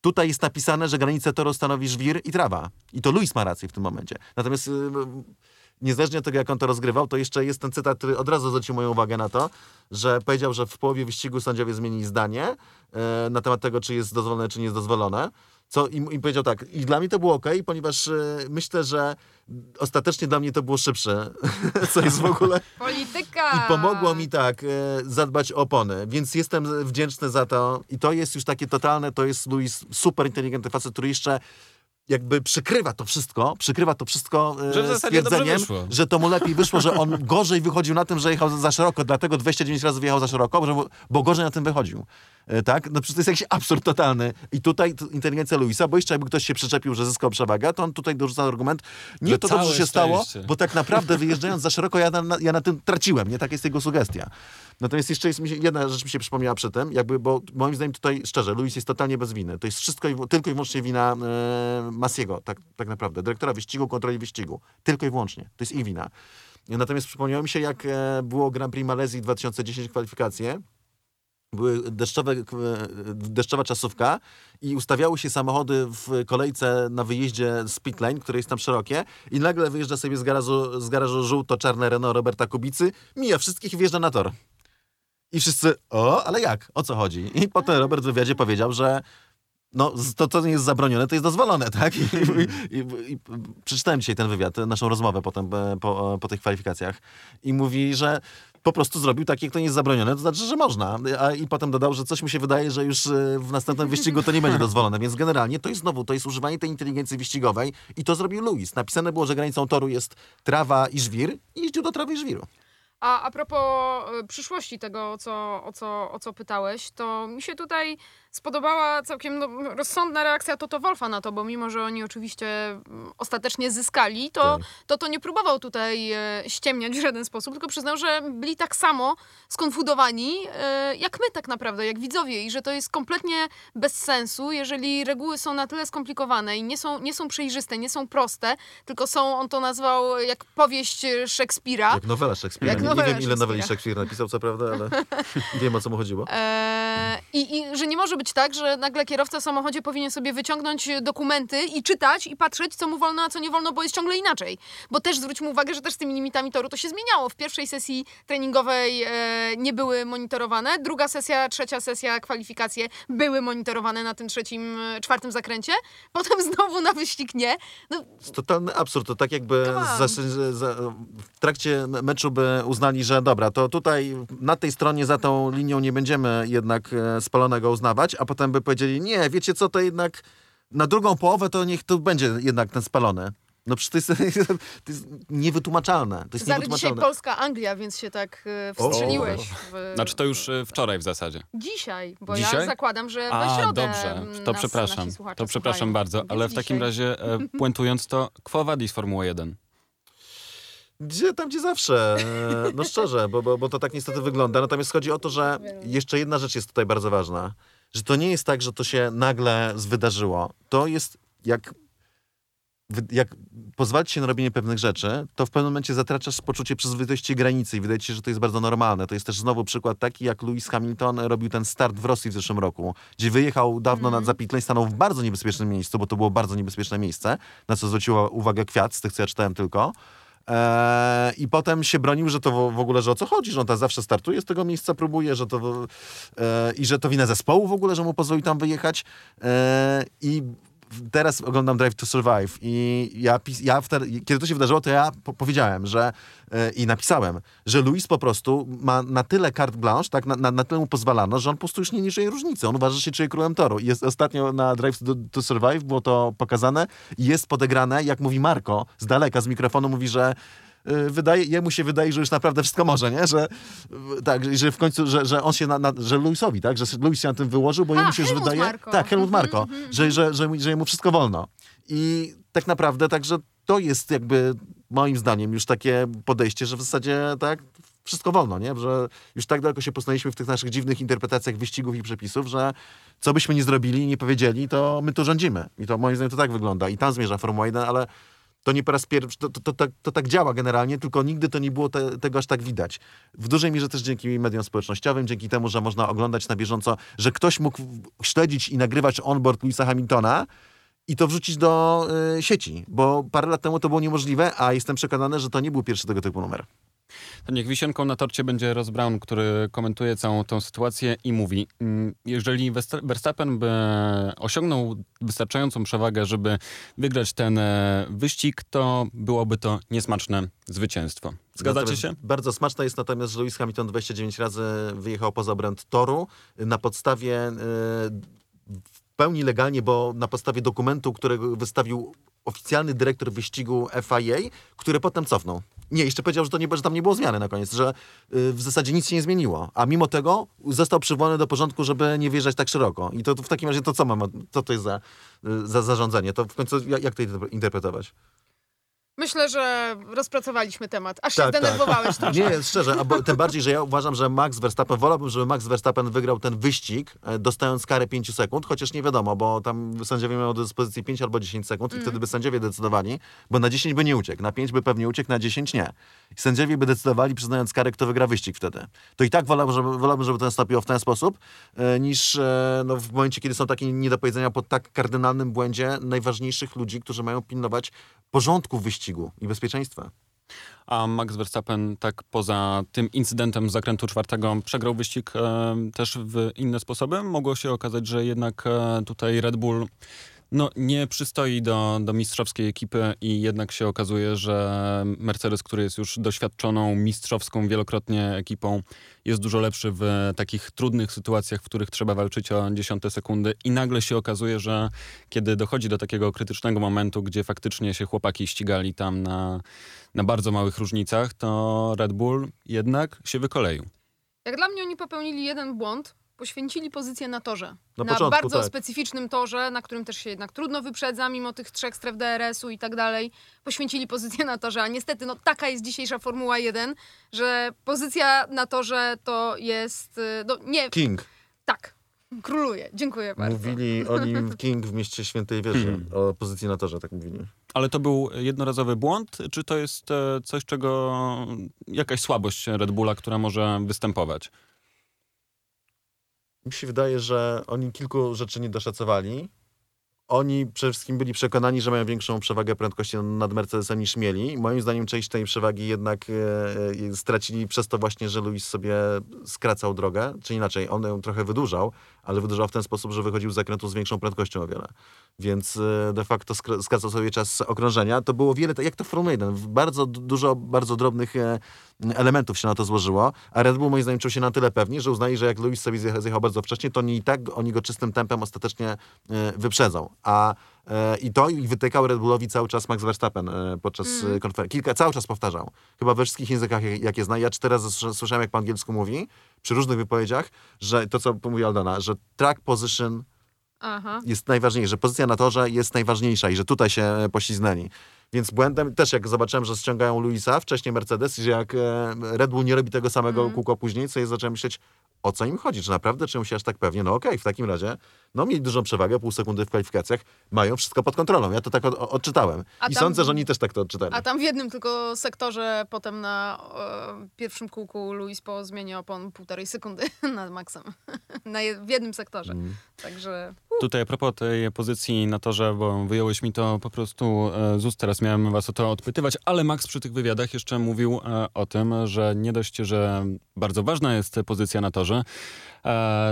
Tutaj jest napisane, że granicę toru stanowi żwir i trawa. I to Luis ma rację w tym momencie. Natomiast yy, niezależnie od tego, jak on to rozgrywał, to jeszcze jest ten cytat, który od razu zwrócił moją uwagę na to, że powiedział, że w połowie wyścigu sędziowie zmienili zdanie e, na temat tego, czy jest dozwolone, czy nie jest dozwolone. Co, i, I powiedział tak, i dla mnie to było ok, ponieważ e, myślę, że ostatecznie dla mnie to było szybsze, co jest w ogóle... Polityka! I pomogło mi tak e, zadbać o opony, więc jestem wdzięczny za to. I to jest już takie totalne, to jest Luis super inteligentny facet, który jeszcze jakby przykrywa to wszystko, przykrywa to wszystko e, Że stwierdzeniem, że to mu lepiej wyszło, że on gorzej wychodził na tym, że jechał za, za szeroko, dlatego 29 razy wyjechał za szeroko, bo, bo gorzej na tym wychodził. E, tak? No przecież to jest jakiś absurd totalny. I tutaj inteligencja Luisa, bo jeszcze jakby ktoś się przyczepił, że zyskał przewagę, to on tutaj dorzuca argument, nie Że to dobrze się stało, bo tak naprawdę wyjeżdżając za szeroko, ja na, ja na tym traciłem, nie? Tak jest jego sugestia. Natomiast jeszcze jest jedna rzecz mi się przypomniała przy tym, jakby, bo moim zdaniem tutaj, szczerze, Luis jest totalnie bez winy. To jest wszystko i, tylko i wyłącznie wina e, Masiego, tak, tak naprawdę. Dyrektora wyścigu, kontroli wyścigu. Tylko i wyłącznie. To jest ich wina. Natomiast przypomniało mi się, jak e, było Grand Prix Malezji 2010 kwalifikacje, były deszczowe, e, deszczowa czasówka i ustawiały się samochody w kolejce na wyjeździe z pit lane, które jest tam szerokie i nagle wyjeżdża sobie z garażu, z garażu żółto-czarne Renault Roberta Kubicy, mija wszystkich i wjeżdża na tor. I wszyscy, o, ale jak? O co chodzi? I potem Robert w wywiadzie powiedział, że no, to, co nie jest zabronione, to jest dozwolone, tak? I, i, i, i przeczytałem dzisiaj ten wywiad, naszą rozmowę potem e, po, e, po tych kwalifikacjach i mówi, że po prostu zrobił tak, jak to nie jest zabronione, to znaczy, że można. A, I potem dodał, że coś mu się wydaje, że już e, w następnym wyścigu to nie będzie dozwolone. Więc generalnie to jest znowu, to jest używanie tej inteligencji wyścigowej i to zrobił Luis. Napisane było, że granicą toru jest trawa i żwir i jeździł do trawy i żwiru. A, a propos y, przyszłości tego, o co, o, co, o co pytałeś, to mi się tutaj spodobała całkiem no, rozsądna reakcja Toto Wolfa na to, bo mimo, że oni oczywiście mm, ostatecznie zyskali, to Tak. to, to nie próbował tutaj e, ściemniać w żaden sposób, tylko przyznał, że byli tak samo skonfudowani e, jak my tak naprawdę, jak widzowie i że to jest kompletnie bez sensu, jeżeli reguły są na tyle skomplikowane i nie są, nie są przejrzyste, nie są proste, tylko są, on to nazwał jak powieść e, Szekspira. Jak nowela Szekspira. Jak nie, nie nowela wiem, ile noweli Szekspira. Szekspir napisał, co prawda, ale wiem, o co mu chodziło. Eee, i, I że nie może być tak, że nagle kierowca w samochodzie powinien sobie wyciągnąć dokumenty i czytać i patrzeć, co mu wolno, a co nie wolno, bo jest ciągle inaczej. Bo też zwróćmy uwagę, że też z tymi limitami toru to się zmieniało. W pierwszej sesji treningowej e, nie były monitorowane, druga sesja, trzecia sesja, kwalifikacje były monitorowane na tym trzecim, e, czwartym zakręcie, potem znowu na wyścig nie. No, totalny absurd. To tak jakby za, za, w trakcie meczu by uznali, że dobra, to tutaj na tej stronie za tą linią nie będziemy jednak e, spalonego uznawać, a potem by powiedzieli, nie, wiecie co, to jednak na drugą połowę to niech to będzie jednak ten spalony. No przecież to jest, to jest niewytłumaczalne. To jest Zary dzisiaj niewytłumaczalne. Polska-Anglia, więc się tak e, wstrzeliłeś. W, Znaczy to już e, wczoraj w zasadzie. Dzisiaj, bo Dzisiaj? ja zakładam, że we A, środę dobrze, to nas, przepraszam. To przepraszam bardzo, Więc ale w takim dzisiaj. razie e, puentując to, Quo Vadis Formuła 1. Gdzie tam, gdzie zawsze. E, No szczerze, bo, bo, bo to tak niestety wygląda. Natomiast chodzi o to, że jeszcze jedna rzecz jest tutaj bardzo ważna. Że to nie jest tak, że to się nagle wydarzyło. To jest jak jak się na robienie pewnych rzeczy, to w pewnym momencie zatraczasz poczucie przyzwoitości granicy i wydaje ci się, że to jest bardzo normalne. To jest też znowu przykład taki, jak Lewis Hamilton robił ten start w Rosji w zeszłym roku, gdzie wyjechał dawno nad zapitleń, stanął w bardzo niebezpiecznym miejscu, bo to było bardzo niebezpieczne miejsce, na co zwróciła uwagę Kwiat, z tych, co ja czytałem tylko. Eee, I potem się bronił, że to w, ogóle, że o co chodzi, że on tam zawsze startuje z tego miejsca, próbuje, że to eee, i że to wina zespołu w ogóle, że mu pozwolił tam wyjechać. Eee, I teraz oglądam Drive to Survive i ja, ja wtedy, kiedy to się wydarzyło, to ja po powiedziałem, że e, i napisałem, że Luis po prostu ma na tyle carte blanche, tak, na, na, na tyle mu pozwalano, że on po prostu już nie, czuje różnicy. On uważa, że się czuje królem toru. I Jest ostatnio na Drive to, to Survive było to pokazane i jest podegrane, jak mówi Marco z daleka, z mikrofonu mówi, że wydaje, jemu się wydaje, że już naprawdę wszystko może, nie? Że, y, tak, że w końcu, że, że on się, na, na, że Luisowi, tak? Że Luis się na tym wyłożył, bo A, jemu się już wydaje... Marko. Tak, Helmut Mhm, Marko, mhm, że, że, że, że jemu wszystko wolno. I tak naprawdę, także to jest jakby moim zdaniem już takie podejście, że w zasadzie tak wszystko wolno, nie? Że już tak daleko się posunęliśmy w tych naszych dziwnych interpretacjach wyścigów i przepisów, że co byśmy nie zrobili nie powiedzieli, to my tu rządzimy. I to moim zdaniem to tak wygląda. I tam zmierza Formuła 1, ale to nie po raz pierwszy, to, to, to, tak- to tak działa generalnie, tylko nigdy to nie było te, tego aż tak widać. W dużej mierze też dzięki mediom społecznościowym, dzięki temu, że można oglądać na bieżąco, że ktoś mógł śledzić i nagrywać onboard Louisa Hamiltona i to wrzucić do y, sieci, bo parę lat temu to było niemożliwe, a jestem przekonany, że to nie był pierwszy tego typu numer. To niech wisienką na torcie będzie Ross Brown, który komentuje całą tą sytuację i mówi, mm, jeżeli Verstappen by osiągnął wystarczającą przewagę, żeby wygrać ten e, wyścig, to byłoby to niesmaczne zwycięstwo. Zgadzacie Natomiast się? Bardzo smaczne jest natomiast, że Lewis Hamilton 29 razy wyjechał poza obręb toru na podstawie y, w pełni legalnie, bo na podstawie dokumentu, którego wystawił oficjalny dyrektor wyścigu FIA, który potem cofnął. Nie, jeszcze powiedział, że, to nie, że tam nie było zmiany na koniec, że y, w zasadzie nic się nie zmieniło. A mimo tego został przywołany do porządku, żeby nie wjeżdżać tak szeroko. I to, to w takim razie to co mamy, co to jest za, y, za zarządzanie? To w końcu jak, jak to interpretować? Myślę, że rozpracowaliśmy temat. Aż się Tak, tak. zdenerwowałeś troszkę. Nie, szczerze, a bo, tym bardziej, że ja uważam, że Max Verstappen, wolałbym, żeby Max Verstappen wygrał ten wyścig, e, dostając karę 5 sekund, chociaż nie wiadomo, bo tam sędziowie miał do dyspozycji 5 albo 10 sekund i wtedy by sędziowie decydowali, bo na 10 by nie uciekł, na 5 by pewnie uciekł, na 10 nie. I sędziowie by decydowali, przyznając karę, kto wygra wyścig wtedy. To i tak wolałbym, żeby, wolałbym, żeby to nastąpiło w ten sposób, e, niż e, no, w momencie, kiedy są takie niedopowiedzenia po tak kardynalnym błędzie najważniejszych ludzi, którzy mają pilnować porządku w wyścigu i bezpieczeństwa. A Max Verstappen tak poza tym incydentem z zakrętu czwartego przegrał wyścig e, też w inne sposoby. Mogło się okazać, że jednak e, tutaj Red Bull no, nie przystoi do, do mistrzowskiej ekipy i jednak się okazuje, że Mercedes, który jest już doświadczoną, mistrzowską wielokrotnie ekipą, jest dużo lepszy w takich trudnych sytuacjach, w których trzeba walczyć o dziesiąte sekundy i nagle się okazuje, że kiedy dochodzi do takiego krytycznego momentu, gdzie faktycznie się chłopaki ścigali tam na, na bardzo małych różnicach, to Red Bull jednak się wykoleił. Jak dla mnie oni popełnili jeden błąd, poświęcili pozycję na torze. Na Na, początku, bardzo tak. specyficznym torze, na którym też się jednak trudno wyprzedza, mimo tych trzech stref DRS-u i tak dalej. Poświęcili pozycję na torze, a niestety no, taka jest dzisiejsza Formuła 1, że pozycja na torze to jest... y, No, nie, King. tak, króluje. Dziękuję bardzo. Mówili o nim King w mieście Świętej Wieży, o pozycji na torze, tak mówili. Ale to był jednorazowy błąd, czy to jest e, coś, czego jakaś słabość Red Bulla, która może występować? Mi się wydaje, że oni kilku rzeczy nie doszacowali. Oni przede wszystkim byli przekonani, że mają większą przewagę prędkości nad Mercedesem niż mieli. Moim zdaniem część tej przewagi jednak e, e, stracili przez to właśnie, że Luis sobie skracał drogę, czy inaczej, on ją trochę wydłużał, ale wydłużał w ten sposób, że wychodził z zakrętu z większą prędkością o wiele. Więc e, de facto skra- skracał sobie czas okrążenia. To było wiele, jak to w Formule 1, bardzo du- dużo bardzo drobnych e, elementów się na to złożyło, a Red Bull moim zdaniem czuł się na tyle pewni, że uznali, że jak Lewis sobie zjechał, bardzo wcześnie, to oni i tak oni go czystym tempem ostatecznie e, wyprzedzą. A i to i wytykał Red Bullowi cały czas Max Verstappen e, podczas mm. konferencji. Kilka, cały czas powtarzał. Chyba we wszystkich językach, jak- jakie zna. Ja cztery razy słysza- słyszałem, jak po angielsku mówi, przy różnych wypowiedziach, że to, co mówi Aldona, że track position Aha. jest najważniejsze, że pozycja na torze jest najważniejsza i że tutaj się e, pośliznęli. Więc błędem też jak zobaczyłem, że ściągają Luisa, wcześniej Mercedes, i że jak e, Red Bull nie robi tego samego Mhm. kółko później, co ja zacząłem myśleć, o co im chodzi, czy naprawdę czują się aż tak pewnie? No okej, w takim razie, no mieli dużą przewagę, pół sekundy w kwalifikacjach, mają wszystko pod kontrolą. Ja to tak od, odczytałem. A I tam- sądzę, że oni też tak to odczytali. A tam w jednym tylko sektorze, potem na e, pierwszym kółku Luis po zmianie opon półtorej sekundy nad Maxem. na je, w jednym sektorze. Mm. Także Tutaj a propos tej pozycji na torze, bo wyjąłeś mi to po prostu e, z ust, teraz miałem was o to odpytywać, ale Max przy tych wywiadach jeszcze mówił e, o tym, że nie dość, że bardzo ważna jest pozycja na torze,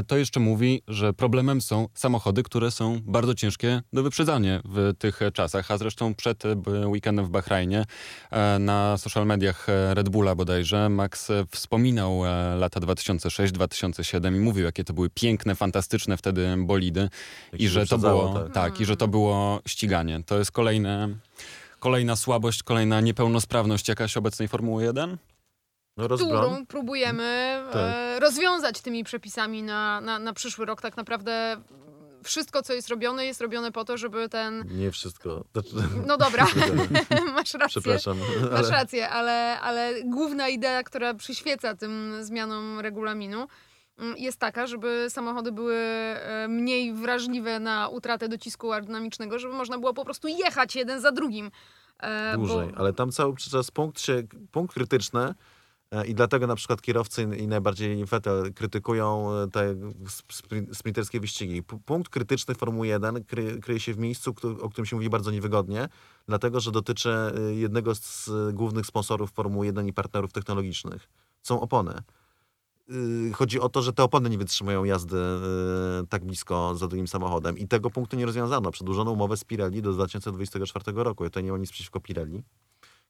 to jeszcze mówi, że problemem są samochody, które są bardzo ciężkie do wyprzedzania w tych czasach, a zresztą przed weekendem w Bahrajnie e, na social mediach Red Bulla bodajże Max wspominał e, lata 2006-2007 i mówił, jakie to były piękne, fantastyczne wtedy bolidy Jak i że to było tak. tak. i że to było ściganie. To jest kolejne, kolejna słabość, kolejna niepełnosprawność jakaś obecnej Formuły 1? No którą próbujemy e, Tak. rozwiązać tymi przepisami na, na, na przyszły rok. Tak naprawdę wszystko, co jest robione, jest robione po to, żeby ten... Nie wszystko. Znaczy, No dobra, masz rację. Przepraszam. Masz Ale... rację, ale, ale główna idea, która przyświeca tym zmianom regulaminu, mm, jest taka, żeby samochody były e, mniej wrażliwe na utratę docisku aerodynamicznego, żeby można było po prostu jechać jeden za drugim. E, Dłużej, Bo, ale tam cały czas punkt, się, punkt krytyczny i dlatego na przykład kierowcy i najbardziej Vettel krytykują e, te spri- sprinterskie wyścigi. Punkt krytyczny Formuły 1 kry, kryje się w miejscu, o którym się mówi bardzo niewygodnie, dlatego że dotyczy e, jednego z e, głównych sponsorów Formuły 1 i partnerów technologicznych. Są opony. Chodzi o to, że te opony nie wytrzymują jazdy tak blisko za drugim samochodem i tego punktu nie rozwiązano. Przedłużono umowę z Pirelli do 2024 roku. Ja tutaj nie mam nic przeciwko Pirelli,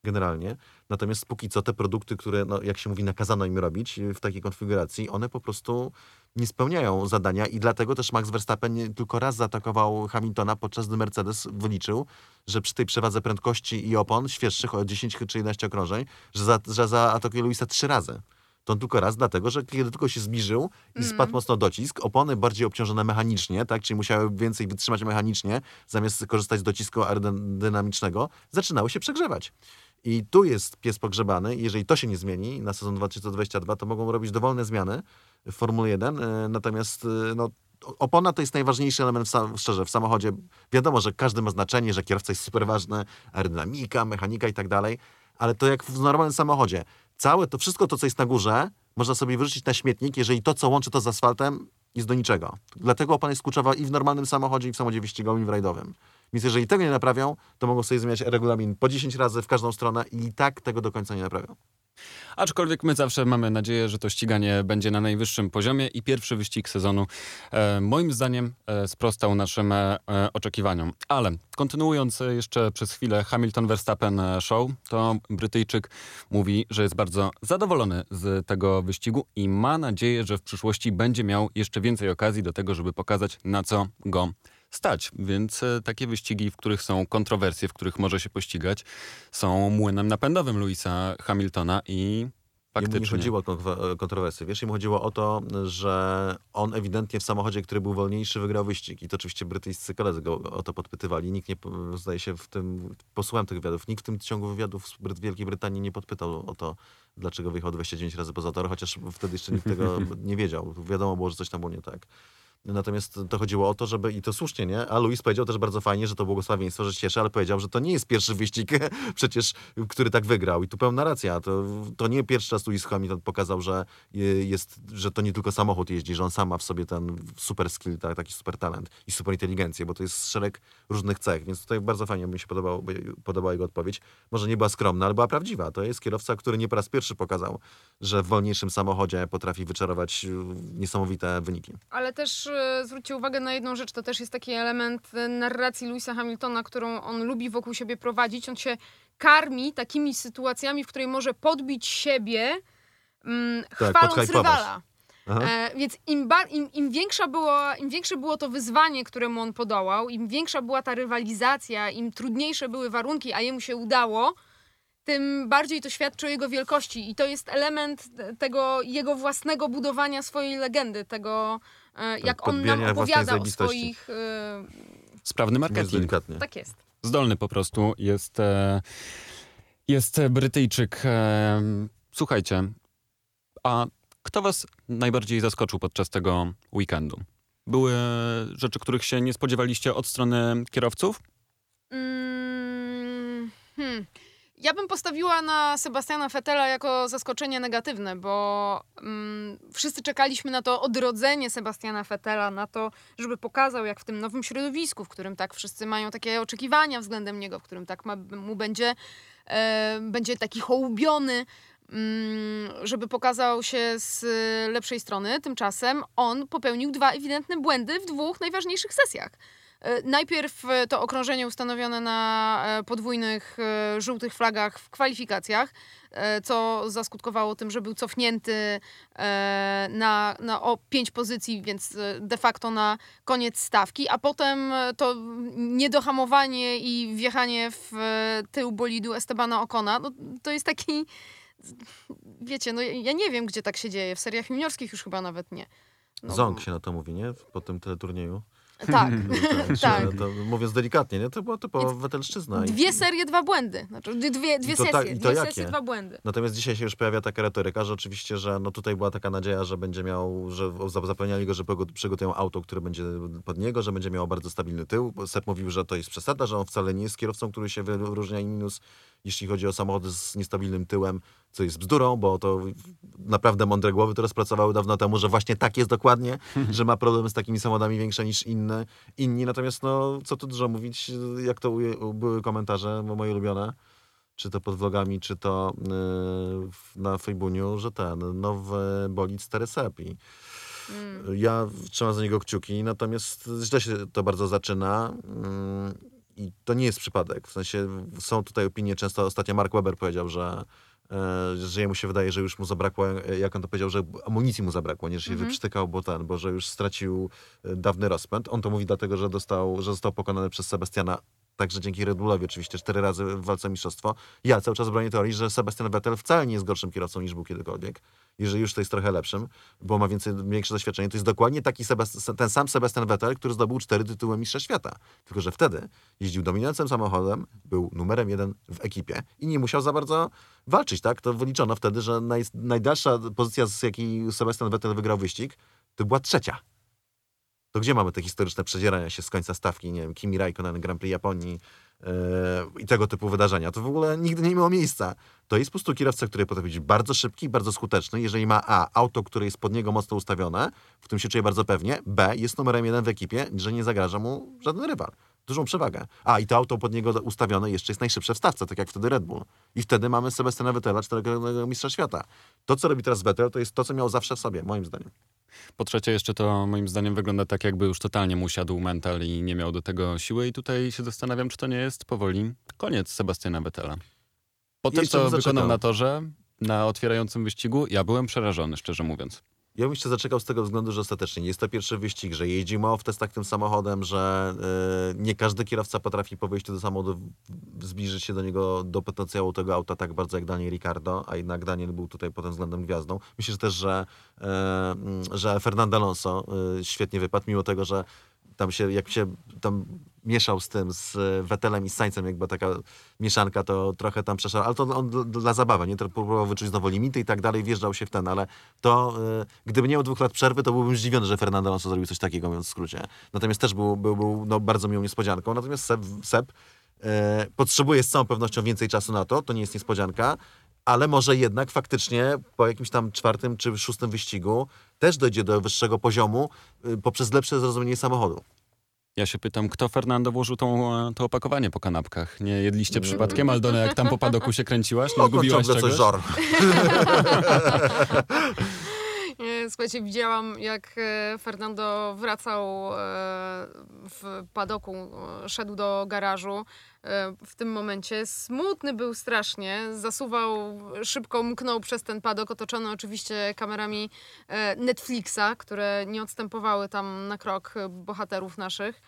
generalnie. Natomiast póki co te produkty, które, no, jak się mówi, nakazano im robić y, w takiej konfiguracji, one po prostu nie spełniają zadania i dlatego też Max Verstappen tylko raz zaatakował Hamiltona, podczas gdy Mercedes wyliczył, że przy tej przewadze prędkości i opon świeższych o 10 czy 11 okrążeń, że, za, że zaatakuje Luisa trzy razy. To on tylko raz, dlatego że kiedy tylko się zbliżył i spadł mocno docisk, opony bardziej obciążone mechanicznie, tak, czyli musiały więcej wytrzymać mechanicznie, zamiast korzystać z docisku aerodynamicznego, zaczynały się przegrzewać. I tu jest pies pogrzebany. Jeżeli to się nie zmieni na sezon 2022, to mogą robić dowolne zmiany w Formule 1. e, Natomiast e, no, opona to jest najważniejszy element, w sam, szczerze, w samochodzie. Wiadomo, że każdy ma znaczenie, że kierowca jest super ważny, aerodynamika, mechanika i tak dalej, ale to jak w normalnym samochodzie. Całe to wszystko to, co jest na górze, można sobie wyrzucić na śmietnik, jeżeli to, co łączy to z asfaltem, jest do niczego. Dlatego opona jest kluczowa i w normalnym samochodzie, i w samochodzie wyścigowym, i w rajdowym. Więc jeżeli tego nie naprawią, to mogą sobie zmieniać regulamin po 10 razy w każdą stronę i tak tego do końca nie naprawią. Aczkolwiek my zawsze mamy nadzieję, że to ściganie będzie na najwyższym poziomie i pierwszy wyścig sezonu e, moim zdaniem e, sprostał naszym e, oczekiwaniom. Ale kontynuując e, jeszcze przez chwilę Hamilton-Verstappen e, show, to Brytyjczyk mówi, że jest bardzo zadowolony z tego wyścigu i ma nadzieję, że w przyszłości będzie miał jeszcze więcej okazji do tego, żeby pokazać na co go. Więc e, takie wyścigi, w których są kontrowersje, w których może się pościgać, są młynem napędowym Louisa Hamiltona i Jemu faktycznie... nie chodziło o kon- kontrowersje. Wiesz, jemu chodziło o to, że on ewidentnie w samochodzie, który był wolniejszy, wygrał wyścig. I to oczywiście brytyjscy koledzy go o to podpytywali. Nikt nie, zdaje się, w tym, posłuchałem tych wywiadów, nikt w tym ciągu wywiadów z Wielkiej Brytanii nie podpytał o to, dlaczego wyjechał 29 razy poza tor, chociaż wtedy jeszcze nikt tego nie wiedział. Wiadomo było, że coś tam było nie tak. Natomiast to chodziło o to, żeby, i to słusznie, nie? A Luis powiedział też bardzo fajnie, że to błogosławieństwo, że się cieszy, ale powiedział, że to nie jest pierwszy wyścig przecież, który tak wygrał. I tu pełna racja. To, to nie pierwszy raz Luis Hamilton pokazał, że y, jest, że to nie tylko samochód jeździ, że on sam ma w sobie ten super skill, tak, taki super talent i super inteligencję, bo to jest szereg różnych cech. Więc tutaj bardzo fajnie mi się podobało, podobała jego odpowiedź. Może nie była skromna, ale była prawdziwa. To jest kierowca, który nie po raz pierwszy pokazał, że w wolniejszym samochodzie potrafi wyczarować y, niesamowite wyniki. Ale też e, zwróćcie uwagę na jedną rzecz, to też jest taki element e, narracji Louisa Hamiltona, którą on lubi wokół siebie prowadzić. On się karmi takimi sytuacjami, w której może podbić siebie, mm, chwaląc podhypować. rywala. E, więc im, ba- im, im, większa była, im większe było to wyzwanie, któremu on podołał, im większa była ta rywalizacja, im trudniejsze były warunki, a jemu się udało, tym bardziej to świadczy o jego wielkości. I to jest element te- tego jego własnego budowania swojej legendy, tego e, jak on nam opowiada o swoich... E, Sprawny marketing. delikatnie. tak jest. Zdolny po prostu jest, e, jest Brytyjczyk. Słuchajcie, a kto was najbardziej zaskoczył podczas tego weekendu? Były rzeczy, których się nie spodziewaliście od strony kierowców? Mm, hmm. Ja bym postawiła na Sebastiana Fettela jako zaskoczenie negatywne, bo mm, wszyscy czekaliśmy na to odrodzenie Sebastiana Fettela, na to, żeby pokazał, jak w tym nowym środowisku, w którym tak wszyscy mają takie oczekiwania względem niego, w którym tak ma, mu będzie, e, będzie taki hołubiony, mm, żeby pokazał się z lepszej strony. Tymczasem on popełnił dwa ewidentne błędy w dwóch najważniejszych sesjach. E, Najpierw e, to okrążenie ustanowione na e, podwójnych żółtych flagach w kwalifikacjach, co zaskutkowało tym, że był cofnięty na, na o pięć pozycji, więc de facto na koniec stawki, a potem to niedohamowanie i wjechanie w tył bolidu Estebana Okona, no, to jest taki, wiecie, no ja nie wiem, gdzie tak się dzieje, w seriach juniorskich już chyba nawet nie. No, się na to mówi, nie? Po tym teleturnieju. Tak. To, Tak. To, mówiąc delikatnie, nie? To była typowa wetelszczyzna. Dwie serie, dwa błędy. Znaczy, dwie, dwie, to sesje. tak- dwie jakie? sesje, dwa błędy. Natomiast dzisiaj się już pojawia taka retoryka, że oczywiście, że no tutaj była taka nadzieja, że będzie miał, że za- zapewniali go, że przygotują auto, które będzie pod niego, że będzie miało bardzo stabilny tył. Sep mówił, że to jest przesada, że on wcale nie jest kierowcą, który się wyróżnia i minus, jeśli chodzi o samochody z niestabilnym tyłem, co jest bzdurą, bo to naprawdę mądre głowy to rozpracowały dawno temu, że właśnie tak jest dokładnie, że ma problem z takimi samochodami większe niż inne, inni. Natomiast no, co tu dużo mówić, jak to były komentarze moje ulubione, czy to pod vlogami, czy to yy, na Fejbuniu, że ten nowy bolid 4 sep i Mm. ja trzymam za niego kciuki, natomiast źle się to bardzo zaczyna. mm, I to nie jest przypadek. W sensie są tutaj opinie, często ostatnio Mark Webber powiedział, że, że jemu się wydaje, że już mu zabrakło, e, jak on to powiedział, że amunicji mu zabrakło, nie że się Mhm. wyprztykał, bo ten, bo że już stracił e, dawny rozpęd. On to mówi dlatego, że, dostał, że został pokonany przez Sebastiana Także dzięki Red Bullowi oczywiście cztery razy w walce mistrzostwo. Ja cały czas bronię teorii, że Sebastian Vettel wcale nie jest gorszym kierowcą niż był kiedykolwiek. Jeżeli już to jest trochę lepszym, bo ma więcej, większe doświadczenie. To jest dokładnie taki Sebast- ten sam Sebastian Vettel, który zdobył cztery tytuły mistrza świata. Tylko, że wtedy jeździł dominującym samochodem, był numerem jeden w ekipie i nie musiał za bardzo walczyć, tak? To wyliczono wtedy, że naj, najdalsza pozycja, z jakiej Sebastian Vettel wygrał wyścig, to była trzecia. To gdzie mamy te historyczne przedzierania się z końca stawki, nie wiem, Kimi Raikkonen, Grand Prix Japonii yy, i tego typu wydarzenia? To w ogóle nigdy nie miało miejsca. To jest po prostu kierowca, który potrafi być bardzo szybki, bardzo skuteczny. Jeżeli ma A, auto, które jest pod niego mocno ustawione, w którym się czuje bardzo pewnie, B, jest numerem jeden w ekipie, że nie zagraża mu żaden rywal. Dużą przewagę. A, i to auto pod niego ustawione jeszcze jest najszybsze w stawce, tak jak wtedy Red Bull. I wtedy mamy Sebastiana Vettela, czterokrotnego mistrza świata. To, co robi teraz Vettel, to jest to, co miał zawsze w sobie, moim zdaniem. Po trzecie, jeszcze to moim zdaniem wygląda tak, jakby już totalnie mu siadł mental i nie miał do tego siły. I tutaj się zastanawiam, czy to nie jest powoli koniec Sebastiana Vettela. Po tym, co wykonał na torze, na otwierającym wyścigu, ja byłem przerażony, szczerze mówiąc. Ja bym jeszcze zaczekał z tego względu, że ostatecznie nie jest to pierwszy wyścig, że jeździ mało w testach tym samochodem, że e, nie każdy kierowca potrafi po wyjściu do samochodu zbliżyć się do niego, do potencjału tego auta tak bardzo jak Daniel Ricardo, a jednak Daniel był tutaj pod tym względem gwiazdą. Myślę też, że, mm, że Fernando Alonso e, świetnie wypadł, mimo tego, że tam się, jak się tam mieszał z tym, z e, Vettelem i z Sainzem, jakby taka mieszanka, to trochę tam przeszedł, ale to on dla, zabawy, nie? To próbował wyczuć znowu limity i tak dalej, wjeżdżał się w ten, ale to e, gdyby nie miał dwóch lat przerwy, to byłbym zdziwiony, że Fernando Alonso zrobił coś takiego, mówiąc w skrócie. Natomiast też był, był, był no, bardzo miłą niespodzianką, natomiast Seb, Seb e, potrzebuje z całą pewnością więcej czasu na to, to nie jest niespodzianka, ale może jednak faktycznie po jakimś tam czwartym czy szóstym wyścigu też dojdzie do wyższego poziomu poprzez lepsze zrozumienie samochodu. Ja się pytam, kto Fernando włożył tą, e, to opakowanie po kanapkach? Nie jedliście przypadkiem, Aldona, jak tam po padoku się kręciłaś? No, zgubiłaś ciągle coś czegoś? E, Słuchajcie, widziałam jak e, Fernando wracał e, w padoku, szedł do garażu. W tym momencie smutny był strasznie, zasuwał, szybko mknął przez ten padok, otoczony oczywiście kamerami Netflixa, które nie odstępowały tam na krok bohaterów naszych.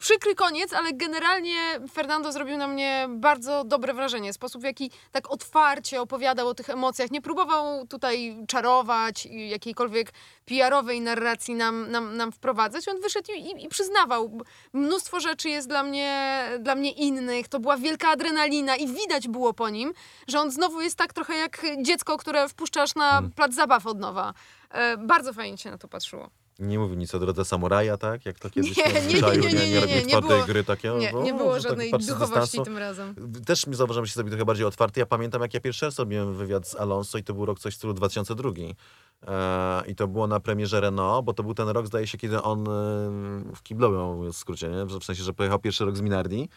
Przykry koniec, ale generalnie Fernando zrobił na mnie bardzo dobre wrażenie. Sposób, w jaki tak otwarcie opowiadał o tych emocjach. Nie próbował tutaj czarować i jakiejkolwiek PR-owej narracji nam, nam, nam wprowadzać. On wyszedł i, i, przyznawał. Mnóstwo rzeczy jest dla mnie, dla mnie innych. To była wielka adrenalina i widać było po nim, że on znowu jest tak trochę jak dziecko, które wpuszczasz na plac zabaw od nowa. E, bardzo fajnie się na to patrzyło. Nie mówił nic o drodze samuraja, tak? Jak to kiedyś Nie, nie, nie, zwyczaju, nie, nie, nie, nie, nie twardej było- gry takie. Nie, o, nie było tak żadnej z duchowości tym razem. Też mi zauważyłem, że się zrobił trochę bardziej otwarty. Ja pamiętam, jak ja pierwszy raz robiłem wywiad z Alonso i to był rok coś w stylu 2002. E, I to było na premierze Renault, bo to był ten rok, zdaje się, kiedy on e, w kiblowie, mówiąc w skrócie, nie? w sensie, że pojechał pierwszy rok z Minardi.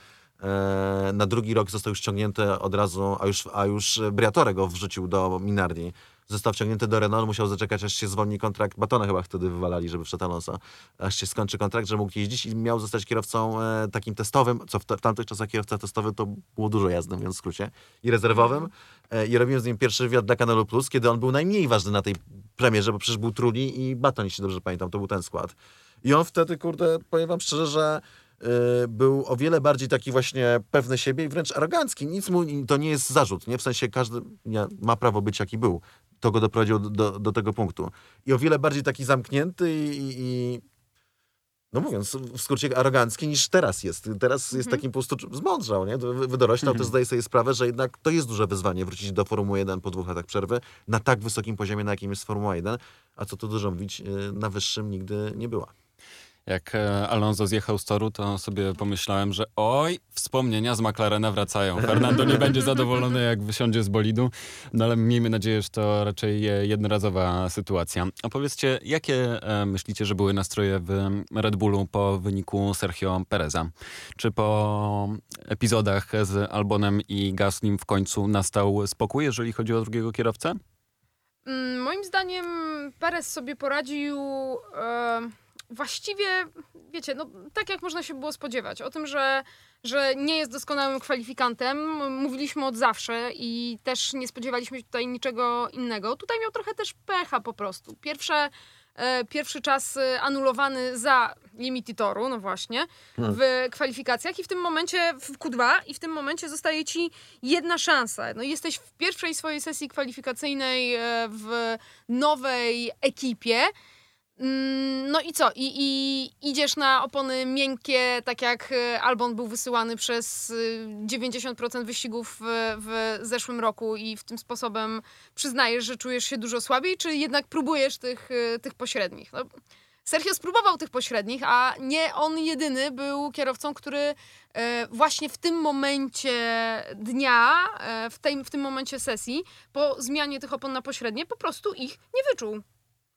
E, na drugi rok został już ściągnięty od razu, a już, a już Briatore go wrzucił do Minardi. Został wciągnięty do Renault, musiał zaczekać, aż się zwolni kontrakt. Batona chyba wtedy wywalali, żeby wszedł Alonso. Aż się skończy kontrakt, że mógł jeździć i miał zostać kierowcą e, takim testowym, co w, w tamtych czasach kierowca testowy to było dużo jazdy, mówiąc w skrócie, i rezerwowym. E, I robiłem z nim pierwszy wywiad dla Kanalu Plus, kiedy on był najmniej ważny na tej premierze, bo przecież był Trulli i Baton, jeśli dobrze pamiętam, to był ten skład. I on wtedy, kurde, powiem wam szczerze, że y, był o wiele bardziej taki właśnie pewny siebie i wręcz arogancki. Nic mu, to nie jest zarzut, nie? W sensie każdy nie, ma prawo być jaki był. To go doprowadziło do, do, do tego punktu. I o wiele bardziej taki zamknięty i, i, no mówiąc w skrócie arogancki niż teraz jest. Teraz jest takim po prostu zmądrzał, nie? Wy- Wydoroślał, też zdaje sobie sprawę, że jednak to jest duże wyzwanie wrócić do Formuły 1 po dwóch latach przerwy na tak wysokim poziomie, na jakim jest Formuła 1, a co tu dużo mówić, y, na wyższym nigdy nie była. Jak e, Alonso zjechał z toru, to sobie pomyślałem, że oj, wspomnienia z McLarena wracają. Fernando nie będzie zadowolony, jak wysiądzie z bolidu, no ale miejmy nadzieję, że to raczej e, jednorazowa sytuacja. A powiedzcie, jakie e, myślicie, że były nastroje w Red Bullu po wyniku Sergio Pereza? Czy po epizodach z Albonem i Gaslim w końcu nastał spokój, jeżeli chodzi o drugiego kierowcę? Mm, Moim zdaniem Perez sobie poradził właściwie, wiecie, no tak jak można się było spodziewać. O tym, że, że nie jest doskonałym kwalifikantem, mówiliśmy od zawsze i też nie spodziewaliśmy się tutaj niczego innego. Tutaj miał trochę też pecha po prostu. Pierwsze, e, pierwszy czas e, anulowany za limity toru, no właśnie, w kwalifikacjach i w tym momencie w Q2 i w tym momencie zostaje ci jedna szansa. No jesteś w pierwszej swojej sesji kwalifikacyjnej e, w nowej ekipie. Mm, No i co? I, I idziesz na opony miękkie, tak jak e, Albon był wysyłany przez e, 90% wyścigów w, w zeszłym roku i w tym sposobem przyznajesz, że czujesz się dużo słabiej, czy jednak próbujesz tych, e, tych pośrednich? No, Sergio spróbował tych pośrednich, a nie on jedyny był kierowcą, który e, właśnie w tym momencie dnia, e, w, tej, w tym momencie sesji, po zmianie tych opon na pośrednie, po prostu ich nie wyczuł.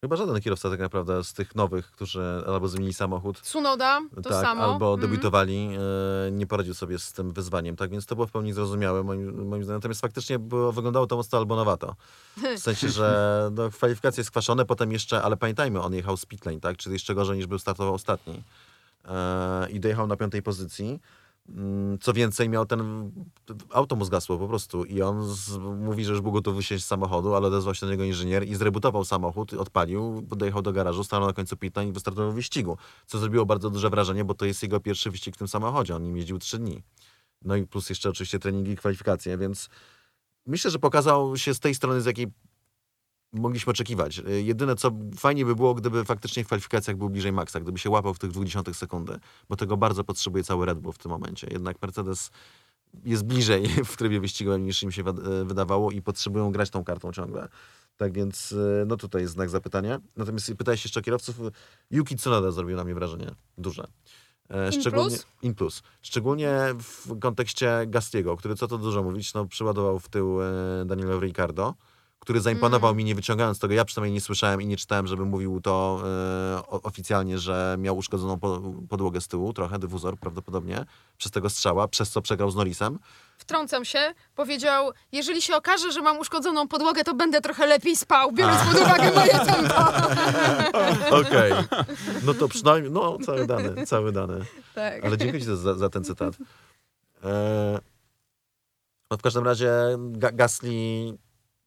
Chyba żaden kierowca tak naprawdę z tych nowych, którzy albo zmienili samochód, Tsunoda to tak, samo. albo Mhm. debiutowali, e, nie poradził sobie z tym wyzwaniem, tak więc to było w pełni zrozumiałe moim, moim zdaniem. Natomiast faktycznie było, wyglądało to mocno albonowato. W sensie, że no, kwalifikacje skwaszone, potem jeszcze, ale pamiętajmy, on jechał z pitlane, tak? Czyli jeszcze gorzej niż był startował ostatni. E, I dojechał na piątej pozycji. Mm, Co więcej, miał ten. Auto mu zgasło po prostu. I on z, mówi, że już był gotowy wysiąść z samochodu, ale odezwał się do niego inżynier i zrebutował samochód, odpalił, dojechał do garażu, stanął na końcu pita i wystartował w wyścigu. Co zrobiło bardzo duże wrażenie, bo to jest jego pierwszy wyścig w tym samochodzie. On nim jeździł trzy dni. No i plus jeszcze oczywiście treningi i kwalifikacje, więc myślę, że pokazał się z tej strony, z jakiej mogliśmy oczekiwać. Y, Jedyne, co fajnie by było, gdyby faktycznie w kwalifikacjach był bliżej maksa, gdyby się łapał w tych 0,2 sekundy, bo tego bardzo potrzebuje cały Red Bull w tym momencie. Jednak Mercedes jest bliżej w trybie wyścigowym niż im się e, wydawało i potrzebują grać tą kartą ciągle. Tak więc, e, no tutaj jest znak zapytania. Natomiast pytałeś jeszcze o kierowców. Yuki Tsunoda zrobił na mnie wrażenie duże. E, In Szczególnie, plus? in plus. Szczególnie w kontekście Gastiego, który co to dużo mówić, no przyładował w tył e, Daniela Ricciardo, który zaimponował mi, nie wyciągając tego, ja przynajmniej nie słyszałem i nie czytałem, żeby mówił to e, oficjalnie, że miał uszkodzoną po, podłogę z tyłu, trochę dyfuzor prawdopodobnie, przez tego strzała, przez co przegrał z Norrisem. Wtrącam się, powiedział, jeżeli się okaże, że mam uszkodzoną podłogę, to będę trochę lepiej spał, biorąc pod uwagę moje tempo. Okej. No to przynajmniej, no cały dany, cały dany. tak. Ale dziękuję ci za, za ten cytat. E, no w każdym razie Ga Gasly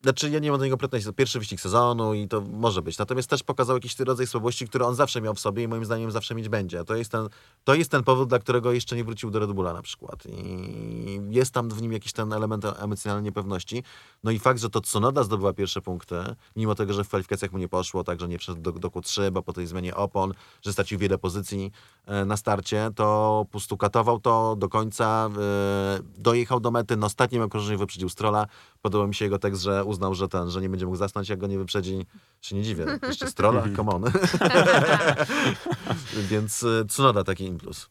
Znaczy, ja nie mam do niego pretensji. To pierwszy wyścig sezonu i to może być. Natomiast też pokazał jakiś rodzaj słabości, które on zawsze miał w sobie i moim zdaniem zawsze mieć będzie. To jest ten, to jest ten powód, dla którego jeszcze nie wrócił do Red Bulla na przykład. I jest tam w nim jakiś ten element emocjonalnej niepewności. No i fakt, że to Tsunoda zdobyła pierwsze punkty, mimo tego, że w kwalifikacjach mu nie poszło, także nie wszedł do, do Q3, bo po tej zmianie opon, że stracił wiele pozycji e, na starcie, to po prostu katował to do końca, e, dojechał do mety, na ostatnim okrążeniu wyprzedził Strola. Podoba mi się jego tekst, że uznał, że ten, że nie będzie mógł zasnąć, jak go nie wyprzedzi. Się nie dziwię. Jeszcze Strola? Come on. Więc y, Tsunoda taki impuls.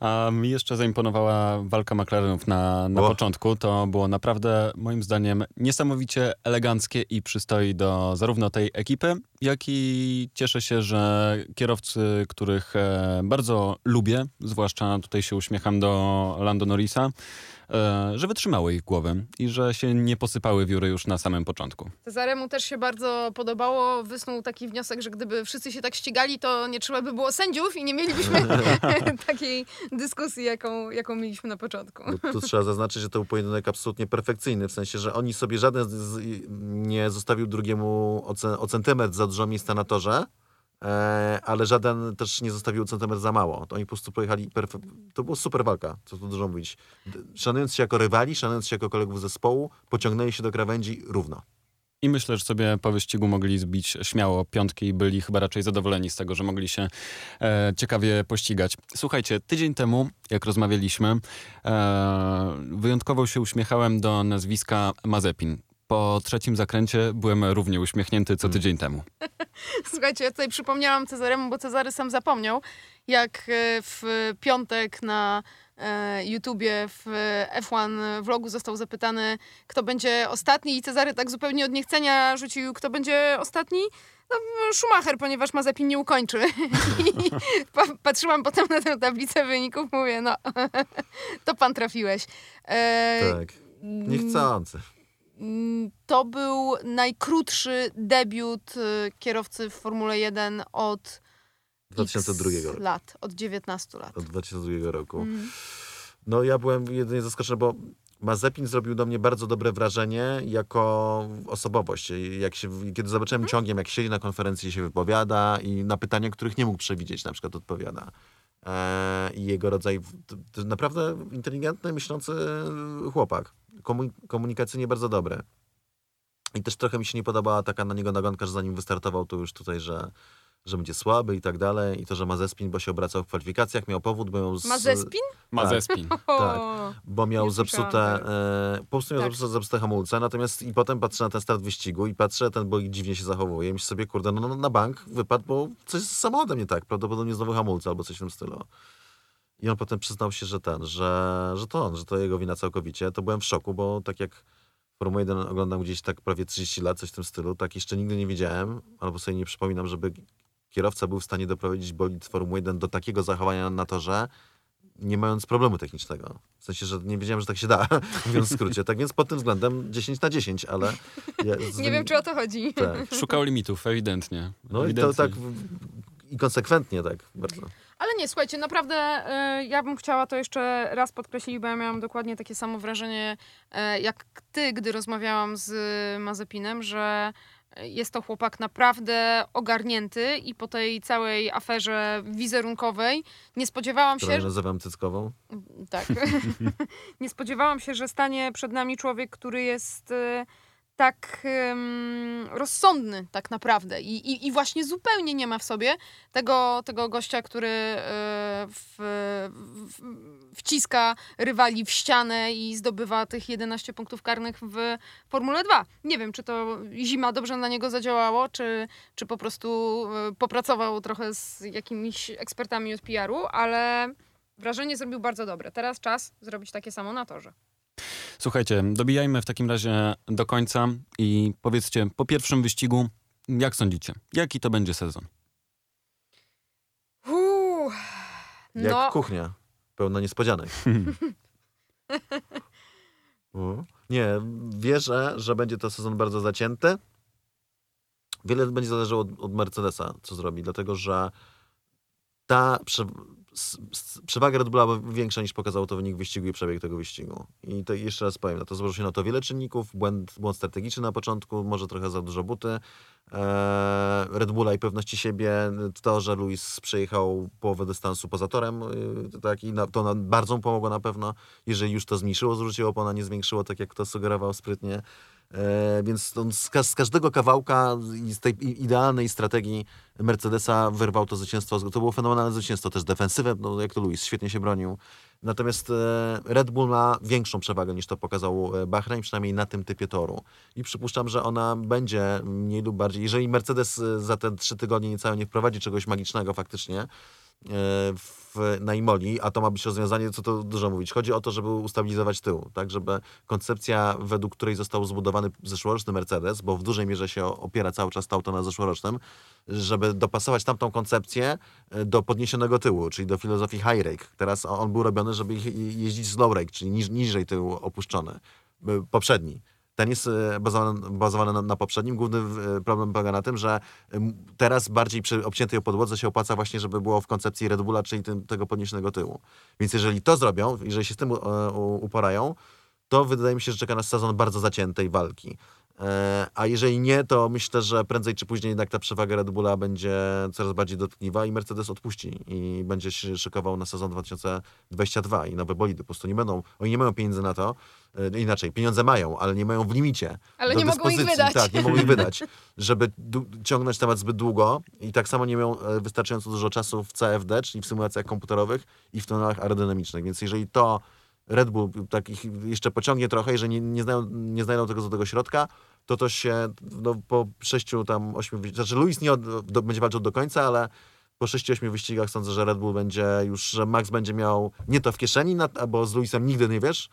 A mi jeszcze zaimponowała walka McLarenów na, na O. początku. To było naprawdę, moim zdaniem, niesamowicie eleganckie i przystoi do zarówno tej ekipy, jak i cieszę się, że kierowcy, których e, bardzo lubię, zwłaszcza tutaj się uśmiecham do Lando Norrisa, że wytrzymały ich głowy i że się nie posypały wióry już na samym początku. Cezaremu też się bardzo podobało. Wysnuł taki wniosek, że gdyby wszyscy się tak ścigali, to nie trzeba by było sędziów i nie mielibyśmy takiej dyskusji, jaką, jaką mieliśmy na początku. Bo tu trzeba zaznaczyć, że to był pojedynek absolutnie perfekcyjny, w sensie, że oni sobie żaden z, nie zostawił drugiemu o, ce- o centymetr za dużo miejsca na torze, e, ale żaden też nie zostawił centymetr za mało. To oni po prostu pojechali, to była super walka, co tu dużo mówić. Szanując się jako rywali, szanując się jako kolegów zespołu, pociągnęli się do krawędzi równo. I myślę, że sobie po wyścigu mogli zbić śmiało piątki i byli chyba raczej zadowoleni z tego, że mogli się e, ciekawie pościgać. Słuchajcie, tydzień temu, jak rozmawialiśmy, e, wyjątkowo się uśmiechałem do nazwiska Mazepin. Po trzecim zakręcie byłem równie uśmiechnięty co tydzień temu. Słuchajcie, ja tutaj przypomniałam Cezaremu, bo Cezary sam zapomniał, jak e, w piątek na e, YouTubie w F1 vlogu został zapytany, kto będzie ostatni i Cezary tak zupełnie od niechcenia rzucił, kto będzie ostatni? No, Schumacher, ponieważ Mazepin nie ukończy. I pa- patrzyłam potem na tę tablicę wyników, mówię, no, to pan trafiłeś. E, Tak. Niechcący. Mm, To był najkrótszy debiut y, kierowcy w Formule 1 od 2002 X roku. lat, od 19 lat. Od 2002 roku. Mhm. No ja byłem jedynie zaskoczony, bo Mazepin zrobił do mnie bardzo dobre wrażenie jako osobowość. Jak się, kiedy zobaczyłem ciągiem, jak siedzi na konferencji i się wypowiada i na pytania, których nie mógł przewidzieć, na przykład odpowiada. E, I jego rodzaj, to, to naprawdę inteligentny, myślący chłopak. Komu, komunikacyjnie bardzo dobry. I też trochę mi się nie podobała taka na niego nagonka, że zanim wystartował, to już tutaj, że, że będzie słaby i tak dalej. I to, że ma zespin, bo się obracał w kwalifikacjach, miał powód, bo miał... Z, Ma zespin? Mazepin. O, bo miał Nie słyszałam zepsute, e, po prostu miał Tak. zepsute, zepsute hamulce, natomiast i potem patrzę na ten start wyścigu i patrzę, ten bolid dziwnie się zachowuje i myślę sobie, kurde, no, no na bank wypadł, bo coś z samochodem nie tak, prawdopodobnie znowu hamulce albo coś w tym stylu. I on potem przyznał się, że ten, że, że to on, że to jego wina całkowicie. To byłem w szoku, bo tak jak Formułę 1 oglądam gdzieś tak prawie 30 lat, coś w tym stylu, tak jeszcze nigdy nie widziałem, albo sobie nie przypominam, żeby kierowca był w stanie doprowadzić bolid Formuły 1 do takiego zachowania na torze, nie mając problemu technicznego. W sensie, że nie wiedziałem, że tak się da, mówiąc w skrócie. Tak więc pod tym względem 10 na 10, ale... Ja, z- nie wiem, czy o to chodzi. Tak. Szukał limitów, ewidentnie. No i to Ewidentnie. tak w- i konsekwentnie tak bardzo. Ale nie, słuchajcie, naprawdę y, ja bym chciała to jeszcze raz podkreślić, bo ja miałam dokładnie takie samo wrażenie y, jak ty, gdy rozmawiałam z Mazepinem, że jest to chłopak naprawdę ogarnięty i po tej całej aferze wizerunkowej nie spodziewałam Którą się, nazywam cyckową. Tak. nie spodziewałam się, że stanie przed nami człowiek, który jest e, tak em, rozsądny tak naprawdę I, i, i właśnie zupełnie nie ma w sobie tego, tego gościa, który e, w, w, wciska rywali w ścianę i zdobywa tych 11 punktów karnych w Formule 2. Nie wiem, czy to zima dobrze na niego zadziałało, czy, czy po prostu e, popracował trochę z jakimiś ekspertami od PR-u, ale wrażenie zrobił bardzo dobre. Teraz czas zrobić takie samo na torze. Słuchajcie, dobijajmy w takim razie do końca i powiedzcie po pierwszym wyścigu, jak sądzicie, jaki to będzie sezon? Uuu, Jak no, kuchnia. Pełna niespodzianek. Nie, wierzę, że będzie to sezon bardzo zacięty. Wiele będzie zależało od, od Mercedesa, co zrobi, dlatego że ta przewaga Red Bulla była większa niż pokazał to wynik wyścigu i przebieg tego wyścigu. I to jeszcze raz powiem, no to złożyło się na to wiele czynników, błęd, błąd strategiczny na początku, może trochę za dużo buty, e, Red Bulla i pewności siebie, to, że Luis przejechał połowę dystansu poza torem, y, tak, i na, to nam bardzo mu pomogło na pewno, jeżeli już to zmniejszyło zużycie opona, nie zwiększyło, tak jak to sugerował sprytnie. E, więc z, ka- z każdego kawałka z tej idealnej strategii Mercedesa wyrwał to zwycięstwo. To było fenomenalne zwycięstwo, też defensywę, no jak to Luis, świetnie się bronił. Natomiast e, Red Bull ma większą przewagę niż to pokazał e, Bahrain, przynajmniej na tym typie toru. I przypuszczam, że ona będzie mniej lub bardziej, jeżeli Mercedes za te trzy tygodnie niecałe nie wprowadzi czegoś magicznego faktycznie, e, w, na Imoli, a to ma być rozwiązanie, co to dużo mówić. Chodzi o to, żeby ustabilizować tył, tak, żeby koncepcja, według której został zbudowany zeszłoroczny Mercedes, bo w dużej mierze się opiera cały czas to auto na zeszłorocznym, żeby dopasować tamtą koncepcję e, do podniesionego tyłu, czyli do filozofii high rake. Teraz on był robiony, żeby jeździć z low rake, czyli niż, niżej tył opuszczony, poprzedni. Ten jest bazowany, bazowany na, na poprzednim. Główny e, problem polega na tym, że teraz bardziej przy obciętej podłodze się opłaca właśnie, żeby było w koncepcji Red Bulla, czyli tym, tego podniesionego tyłu. Więc jeżeli to zrobią, jeżeli się z tym e, uporają, to wydaje mi się, że czeka nas sezon bardzo zaciętej walki. E, A jeżeli nie, to myślę, że prędzej czy później jednak ta przewaga Red Bulla będzie coraz bardziej dotkliwa i Mercedes odpuści i będzie się szykował na sezon 2022 i nowe bolidy. Po prostu nie będą, oni nie mają pieniędzy na to, e, inaczej, pieniądze mają, ale nie mają w limicie. Ale do nie mogą ich dyspozycji. wydać. Tak, nie mogą ich wydać, żeby ciągnąć temat zbyt długo i tak samo nie mają e, wystarczająco dużo czasu w CFD, czyli w symulacjach komputerowych i w tunelach aerodynamicznych. Więc jeżeli to Red Bull tak ich jeszcze pociągnie trochę, jeżeli nie, nie, znają, nie znajdą tego złotego środka, to to się no, po sześciu tam, ośmiu, znaczy Luis nie od, do, będzie walczył do końca, ale po sześciu, ośmiu wyścigach sądzę, że Red Bull będzie już, że Max będzie miał nie to w kieszeni, bo z Luisem nigdy nie wiesz,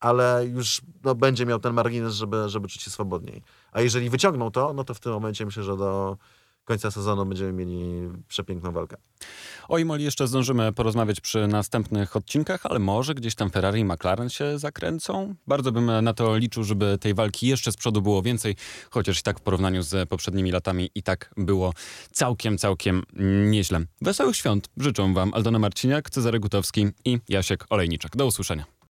ale już no, będzie miał ten margines, żeby, żeby czuć się swobodniej. A jeżeli wyciągną to, no to w tym momencie myślę, że do końca sezonu będziemy mieli przepiękną walkę. O Imoli jeszcze zdążymy porozmawiać przy następnych odcinkach, ale może gdzieś tam Ferrari i McLaren się zakręcą. Bardzo bym na to liczył, żeby tej walki jeszcze z przodu było więcej, chociaż i tak w porównaniu z poprzednimi latami i tak było całkiem, całkiem nieźle. Wesołych świąt życzą Wam Aldona Marciniak, Cezary Gutowski i Jasiek Olejniczak. Do usłyszenia.